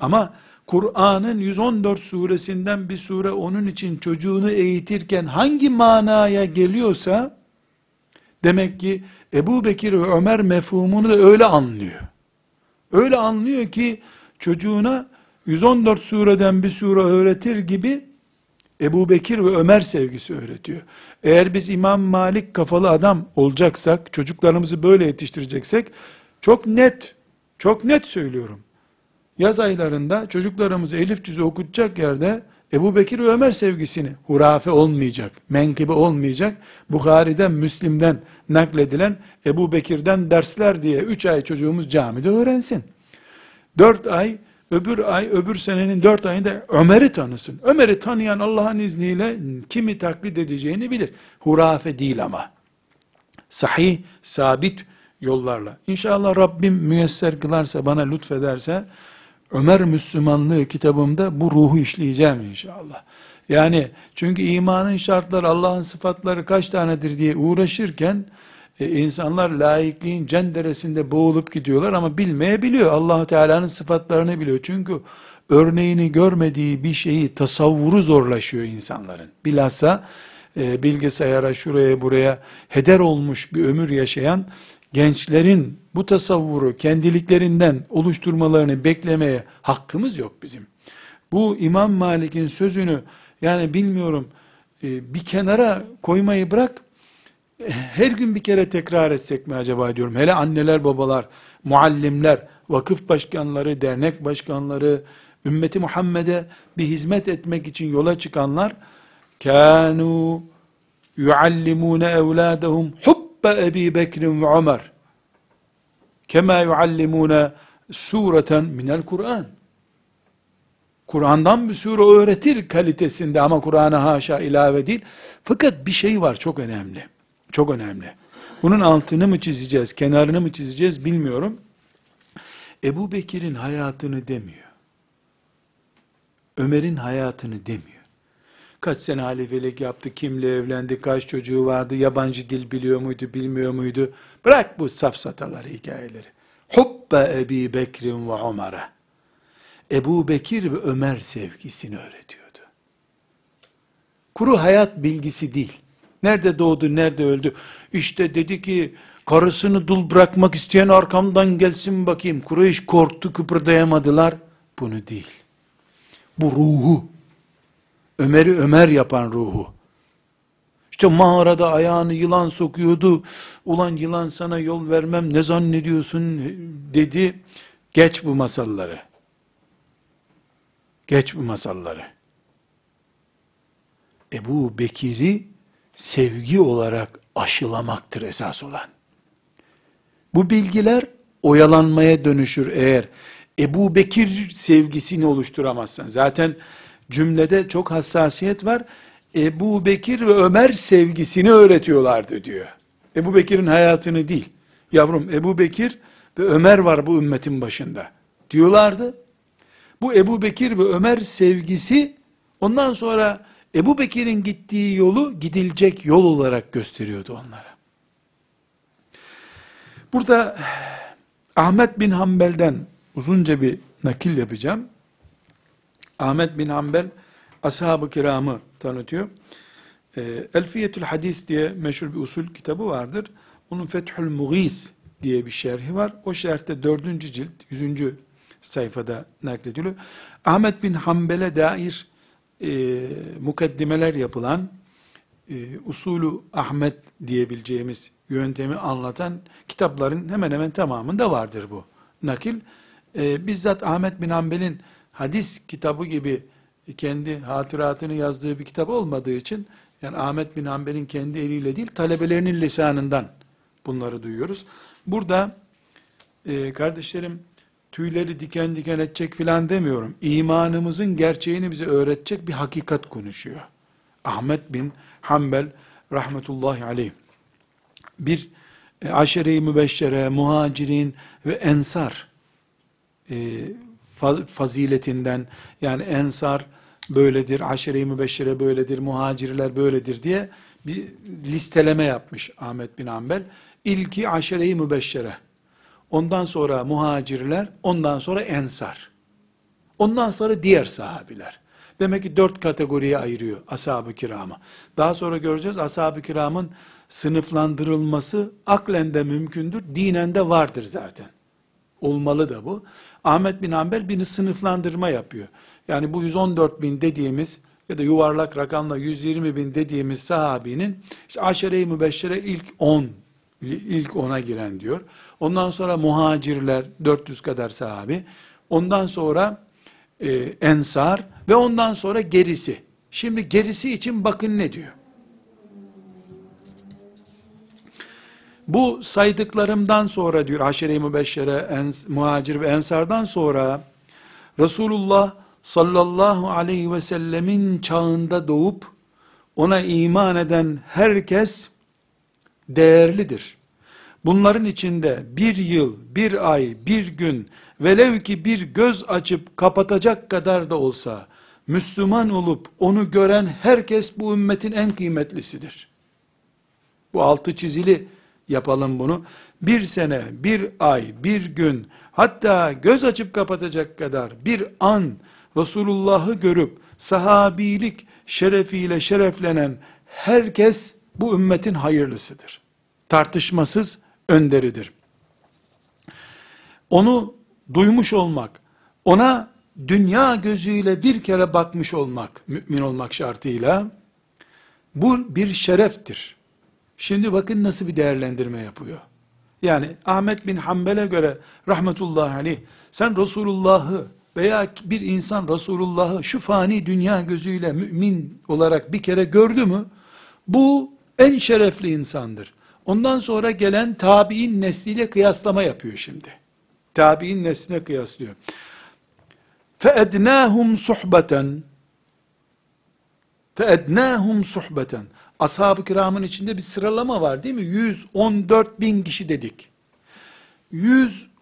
Ama Kur'an'ın 114 suresinden bir sure onun için çocuğunu eğitirken hangi manaya geliyorsa demek ki Ebu Bekir ve Ömer mefhumunu da öyle anlıyor. Öyle anlıyor ki çocuğuna 114 sureden bir sure öğretir gibi Ebu Bekir ve Ömer sevgisi öğretiyor. Eğer biz İmam Malik kafalı adam olacaksak, çocuklarımızı böyle yetiştireceksek, çok net, çok net söylüyorum. Yaz aylarında çocuklarımızı elif cüzü okutacak yerde, Ebu Bekir ve Ömer sevgisini hurafe olmayacak, menkıbe olmayacak. Bukhari'den, Müslim'den nakledilen Ebu Bekir'den dersler diye 3 ay çocuğumuz camide öğrensin. 4 ay, öbür ay, öbür senenin 4 ayında Ömer'i tanısın. Ömer'i tanıyan Allah'ın izniyle kimi taklit edeceğini bilir. Hurafe değil ama. Sahih, sabit yollarla. İnşallah Rabbim müyesser kılarsa, bana lütfederse, Ömer Müslümanlığı kitabımda bu ruhu işleyeceğim inşallah. Yani çünkü imanın şartları, Allah'ın sıfatları kaç tanedir diye uğraşırken, e, insanlar laikliğin cenderesinde boğulup gidiyorlar ama bilmeyebiliyor. allah Teala'nın sıfatlarını biliyor. Çünkü örneğini görmediği bir şeyi tasavvuru zorlaşıyor insanların. Bilhassa e, bilgisayara şuraya buraya heder olmuş bir ömür yaşayan gençlerin bu tasavvuru kendiliklerinden oluşturmalarını beklemeye hakkımız yok bizim. Bu İmam Malik'in sözünü yani bilmiyorum e, bir kenara koymayı bırak her gün bir kere tekrar etsek mi acaba diyorum. Hele anneler, babalar, muallimler, vakıf başkanları, dernek başkanları, ümmeti Muhammed'e bir hizmet etmek için yola çıkanlar kanu yuallimune evladahum hubbe Ebi Bekir ve Ömer kema yuallimune sureten minel Kur'an Kur'an'dan bir sure öğretir kalitesinde ama Kur'an'a haşa ilave değil. Fakat bir şey var çok önemli. Çok önemli. Bunun altını mı çizeceğiz, kenarını mı çizeceğiz bilmiyorum. Ebu Bekir'in hayatını demiyor. Ömer'in hayatını demiyor. Kaç sene halifelik yaptı, kimle evlendi, kaç çocuğu vardı, yabancı dil biliyor muydu, bilmiyor muydu? Bırak bu safsataları, hikayeleri. Hubbe Ebi Bekir'in ve Ömer'e. Ebu Bekir ve Ömer sevgisini öğretiyordu. Kuru hayat bilgisi değil. Nerede doğdu, nerede öldü? İşte dedi ki, karısını dul bırakmak isteyen arkamdan gelsin bakayım. Kureyş korktu, kıpırdayamadılar. Bunu değil. Bu ruhu. Ömer'i Ömer yapan ruhu. İşte mağarada ayağını yılan sokuyordu. Ulan yılan sana yol vermem ne zannediyorsun dedi. Geç bu masalları. Geç bu masalları. Ebu Bekir'i sevgi olarak aşılamaktır esas olan. Bu bilgiler oyalanmaya dönüşür eğer Ebu Bekir sevgisini oluşturamazsan. Zaten cümlede çok hassasiyet var. Ebu Bekir ve Ömer sevgisini öğretiyorlardı diyor. Ebu Bekir'in hayatını değil. Yavrum Ebu Bekir ve Ömer var bu ümmetin başında diyorlardı. Bu Ebu Bekir ve Ömer sevgisi ondan sonra Ebu Bekir'in gittiği yolu gidilecek yol olarak gösteriyordu onlara. Burada Ahmet bin Hanbel'den uzunca bir nakil yapacağım. Ahmet bin Hanbel ashab-ı kiramı tanıtıyor. E, Elfiyetül Hadis diye meşhur bir usul kitabı vardır. Onun Fethül Mughis diye bir şerhi var. O şerhte dördüncü cilt, yüzüncü sayfada naklediliyor. Ahmet bin Hanbel'e dair e, mukaddimeler yapılan e, usulü Ahmet diyebileceğimiz yöntemi anlatan kitapların hemen hemen tamamında vardır bu nakil. E, bizzat Ahmet bin Hanbel'in hadis kitabı gibi kendi hatıratını yazdığı bir kitap olmadığı için yani Ahmet bin Hanbel'in kendi eliyle değil talebelerinin lisanından bunları duyuyoruz. Burada e, kardeşlerim tüyleri diken diken edecek filan demiyorum. İmanımızın gerçeğini bize öğretecek bir hakikat konuşuyor. Ahmet bin Hanbel rahmetullahi aleyh. Bir e, aşere-i mübeşşere, muhacirin ve ensar e, faziletinden yani ensar böyledir, aşere-i mübeşşere böyledir, muhacirler böyledir diye bir listeleme yapmış Ahmet bin Hanbel. İlki aşere-i mübeşşere. Ondan sonra muhacirler, ondan sonra ensar. Ondan sonra diğer sahabiler. Demek ki dört kategoriye ayırıyor ashab-ı kiramı. Daha sonra göreceğiz ashab-ı kiramın sınıflandırılması aklen de mümkündür, dinen de vardır zaten. Olmalı da bu. Ahmet bin Hanbel bir sınıflandırma yapıyor. Yani bu 114 bin dediğimiz ya da yuvarlak rakamla 120 bin dediğimiz sahabinin işte aşere-i mübeşşere ilk 10 ilk 10'a giren diyor. Ondan sonra muhacirler 400 kadar sahabi. Ondan sonra e, ensar ve ondan sonra gerisi. Şimdi gerisi için bakın ne diyor. Bu saydıklarımdan sonra diyor Haşere-i Mübeşşere, ens, muhacir ve ensardan sonra Resulullah sallallahu aleyhi ve sellemin çağında doğup ona iman eden herkes değerlidir. Bunların içinde bir yıl, bir ay, bir gün velev ki bir göz açıp kapatacak kadar da olsa Müslüman olup onu gören herkes bu ümmetin en kıymetlisidir. Bu altı çizili yapalım bunu. Bir sene, bir ay, bir gün, hatta göz açıp kapatacak kadar bir an Resulullah'ı görüp sahabilik şerefiyle şereflenen herkes bu ümmetin hayırlısıdır. Tartışmasız önderidir. Onu duymuş olmak, ona dünya gözüyle bir kere bakmış olmak, mümin olmak şartıyla, bu bir şereftir. Şimdi bakın nasıl bir değerlendirme yapıyor. Yani Ahmet bin Hanbel'e göre rahmetullahi aleyh, sen Resulullah'ı veya bir insan Resulullah'ı şu fani dünya gözüyle mümin olarak bir kere gördü mü, bu en şerefli insandır. Ondan sonra gelen tabi'in nesliyle kıyaslama yapıyor şimdi. Tabi'in nesline kıyaslıyor. فَاَدْنَاهُمْ صُحْبَةً فَاَدْنَاهُمْ صُحْبَةً Ashab-ı kiramın içinde bir sıralama var değil mi? 114 bin kişi dedik.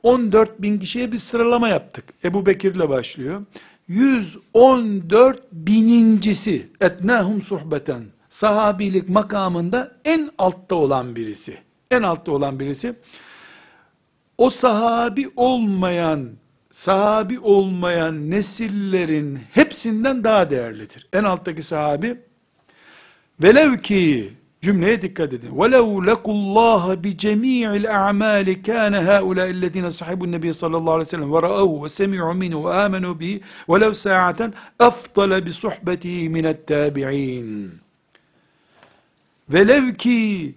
114 bin kişiye bir sıralama yaptık. Ebu Bekir'le başlıyor. 114 binincisi etnahum suhbeten sahabilik makamında en altta olan birisi. En altta olan birisi. O sahabi olmayan, sahabi olmayan nesillerin hepsinden daha değerlidir. En alttaki sahabi, velev ki, cümleye dikkat edin. وَلَوْ لَقُوا اللّٰهَ بِجَمِيعِ الْاَعْمَالِ كَانَ هَا اُولَٰئِ الَّذ۪ينَ صَحِبُوا النَّبِيَ sallallahu aleyhi ve sellem وَرَأَوْهُ وَسَمِعُوا مِنْهُ وَآمَنُوا بِهِ وَلَوْ سَاعَةً اَفْضَلَ بِصُحْبَتِهِ مِنَ التَّابِعِينَ Velev ki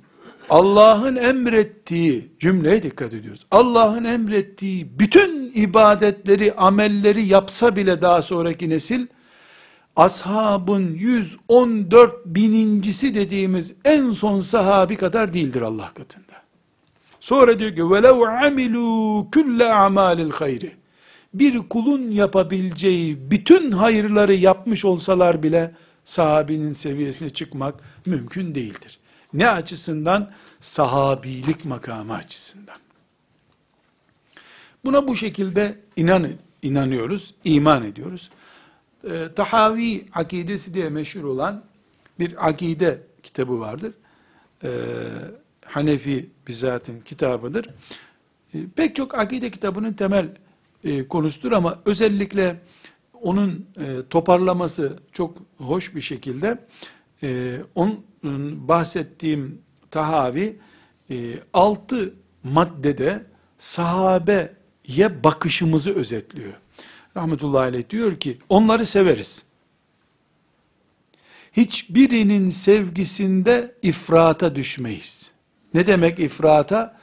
Allah'ın emrettiği cümleye dikkat ediyoruz. Allah'ın emrettiği bütün ibadetleri, amelleri yapsa bile daha sonraki nesil ashabın 114 binincisi dediğimiz en son sahabi kadar değildir Allah katında. Sonra diyor ki وَلَوْ عَمِلُوا كُلَّ اَعْمَالِ الْخَيْرِ Bir kulun yapabileceği bütün hayırları yapmış olsalar bile sahabinin seviyesine çıkmak mümkün değildir. Ne açısından? Sahabilik makamı açısından. Buna bu şekilde inan, inanıyoruz, iman ediyoruz. Ee, Tahavi akidesi diye meşhur olan bir akide kitabı vardır. Ee, Hanefi bizzatın kitabıdır. Ee, pek çok akide kitabının temel e, konusudur ama özellikle onun e, toparlaması çok hoş bir şekilde e, onun bahsettiğim tahavi e, altı maddede sahabeye bakışımızı özetliyor Rahmetullahi aleyh diyor ki onları severiz. Hiçbirinin sevgisinde ifrata düşmeyiz. Ne demek ifrata?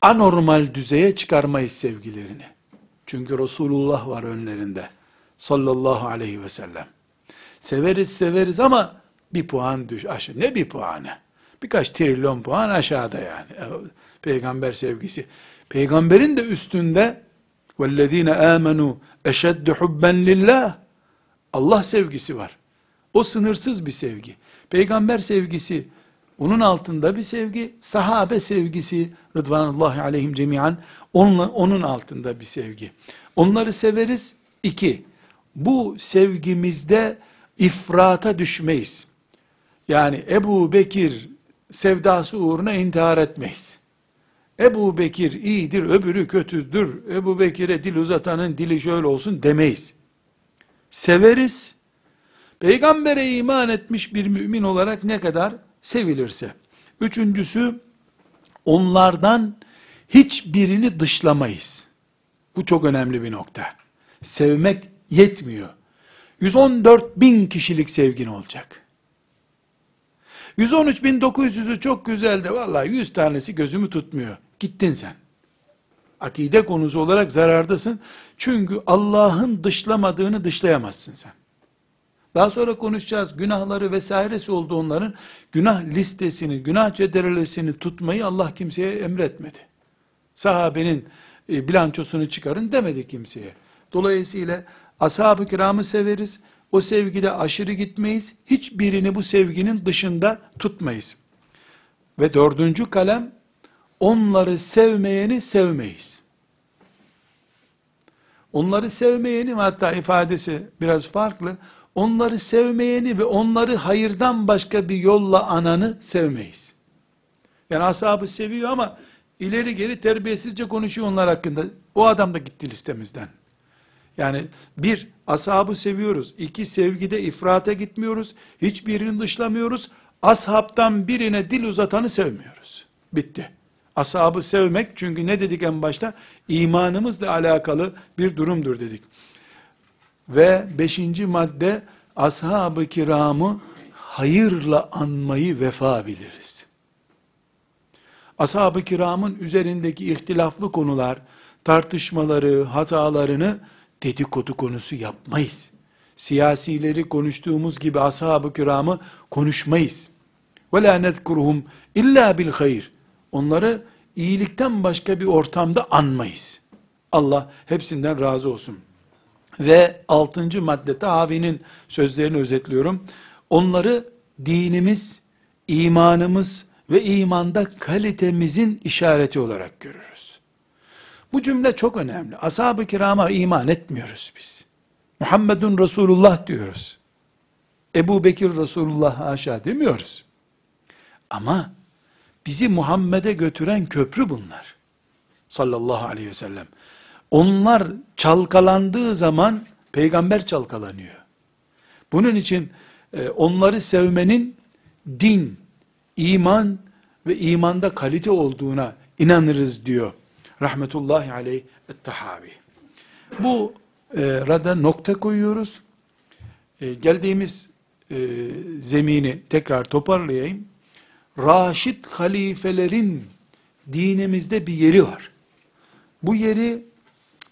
Anormal düzeye çıkarmayız sevgilerini. Çünkü Resulullah var önlerinde sallallahu aleyhi ve sellem. Severiz severiz ama bir puan düş aşağı. Ne bir puanı? Birkaç trilyon puan aşağıda yani. E, peygamber sevgisi. Peygamberin de üstünde وَالَّذ۪ينَ آمَنُوا Eşeddü hubben lillah. Allah sevgisi var. O sınırsız bir sevgi. Peygamber sevgisi, onun altında bir sevgi, sahabe sevgisi, Rıdvanullahi aleyhim cemiyan, onun, onun altında bir sevgi. Onları severiz. İki, bu sevgimizde ifrata düşmeyiz. Yani Ebu Bekir sevdası uğruna intihar etmeyiz. Ebu Bekir iyidir, öbürü kötüdür, Ebu Bekir'e dil uzatanın dili şöyle olsun demeyiz. Severiz, peygambere iman etmiş bir mümin olarak ne kadar sevilirse. Üçüncüsü, onlardan hiçbirini dışlamayız. Bu çok önemli bir nokta. Sevmek yetmiyor. 114 bin kişilik sevgin olacak. 113.900'ü çok güzel de vallahi 100 tanesi gözümü tutmuyor. Gittin sen. Akide konusu olarak zarardasın. Çünkü Allah'ın dışlamadığını dışlayamazsın sen. Daha sonra konuşacağız. Günahları vesairesi oldu onların. Günah listesini, günah cederelesini tutmayı Allah kimseye emretmedi. Sahabenin e, bilançosunu çıkarın demedi kimseye. Dolayısıyla ashab-ı kiramı severiz. O sevgide aşırı gitmeyiz. Hiçbirini bu sevginin dışında tutmayız. Ve dördüncü kalem, onları sevmeyeni sevmeyiz. Onları sevmeyeni hatta ifadesi biraz farklı. Onları sevmeyeni ve onları hayırdan başka bir yolla ananı sevmeyiz. Yani ashabı seviyor ama ileri geri terbiyesizce konuşuyor onlar hakkında. O adam da gitti listemizden. Yani bir, ashabı seviyoruz. İki, sevgide ifrata gitmiyoruz. Hiçbirini dışlamıyoruz. Ashabtan birine dil uzatanı sevmiyoruz. Bitti. Ashabı sevmek çünkü ne dedik en başta? İmanımızla alakalı bir durumdur dedik. Ve beşinci madde ashab-ı kiramı hayırla anmayı vefa biliriz. Ashab-ı kiramın üzerindeki ihtilaflı konular, tartışmaları, hatalarını dedikodu konusu yapmayız. Siyasileri konuştuğumuz gibi ashab-ı kiramı konuşmayız. La nezkuruhum illa bil hayır. Onları iyilikten başka bir ortamda anmayız. Allah hepsinden razı olsun. Ve altıncı madde tahavinin sözlerini özetliyorum. Onları dinimiz, imanımız ve imanda kalitemizin işareti olarak görürüz. Bu cümle çok önemli. Ashab-ı kirama iman etmiyoruz biz. Muhammedun Resulullah diyoruz. Ebu Bekir Resulullah haşa demiyoruz. Ama bizi Muhammed'e götüren köprü bunlar. Sallallahu aleyhi ve sellem. Onlar çalkalandığı zaman peygamber çalkalanıyor. Bunun için e, onları sevmenin din, iman ve imanda kalite olduğuna inanırız diyor. Rahmetullahi aleyh et-tahavi. Bu e, rada nokta koyuyoruz. E, geldiğimiz zemini tekrar toparlayayım. Raşid halifelerin dinimizde bir yeri var. Bu yeri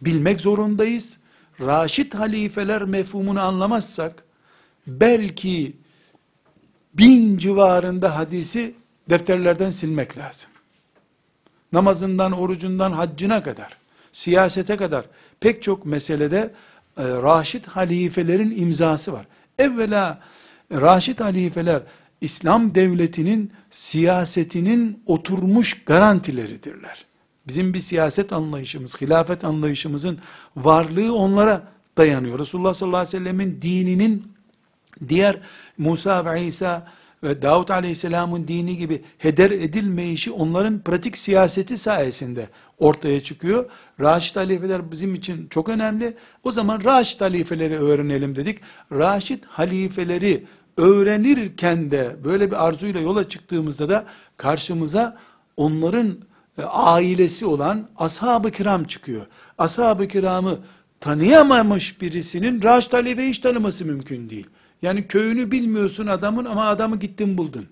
bilmek zorundayız. Raşid halifeler mefhumunu anlamazsak, belki bin civarında hadisi defterlerden silmek lazım. Namazından, orucundan, haccına kadar, siyasete kadar pek çok meselede e, Raşid halifelerin imzası var. Evvela Raşid halifeler İslam devletinin siyasetinin oturmuş garantileridirler. Bizim bir siyaset anlayışımız, hilafet anlayışımızın varlığı onlara dayanıyor. Resulullah sallallahu aleyhi ve sellemin dininin diğer Musa ve İsa ve Davut aleyhisselamın dini gibi heder edilmeyişi onların pratik siyaseti sayesinde ortaya çıkıyor. Raşid halifeler bizim için çok önemli. O zaman Raşid halifeleri öğrenelim dedik. Raşid halifeleri öğrenirken de böyle bir arzuyla yola çıktığımızda da karşımıza onların e, ailesi olan ashab-ı kiram çıkıyor. Ashab-ı kiramı tanıyamamış birisinin Raşid Halife'yi hiç tanıması mümkün değil. Yani köyünü bilmiyorsun adamın ama adamı gittin buldun.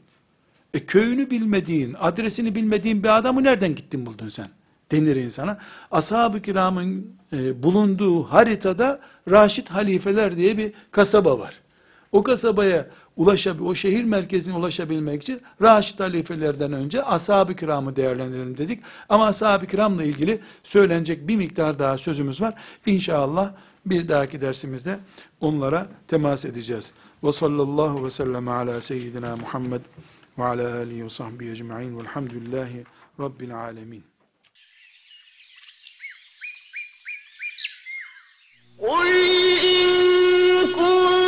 E köyünü bilmediğin, adresini bilmediğin bir adamı nereden gittin buldun sen? Denir insana. Ashab-ı kiramın e, bulunduğu haritada Raşid halifeler diye bir kasaba var. O kasabaya ulaşabil, o şehir merkezine ulaşabilmek için Raşid halifelerden önce ashab-ı kiramı değerlendirelim dedik. Ama ashab-ı kiramla ilgili söylenecek bir miktar daha sözümüz var. İnşallah bir dahaki dersimizde onlara temas edeceğiz. Ve sallallahu ve sellem ala seyyidina Muhammed ve ala alihi ve sahbihi ecma'in velhamdülillahi rabbil alemin. قل إن كنتم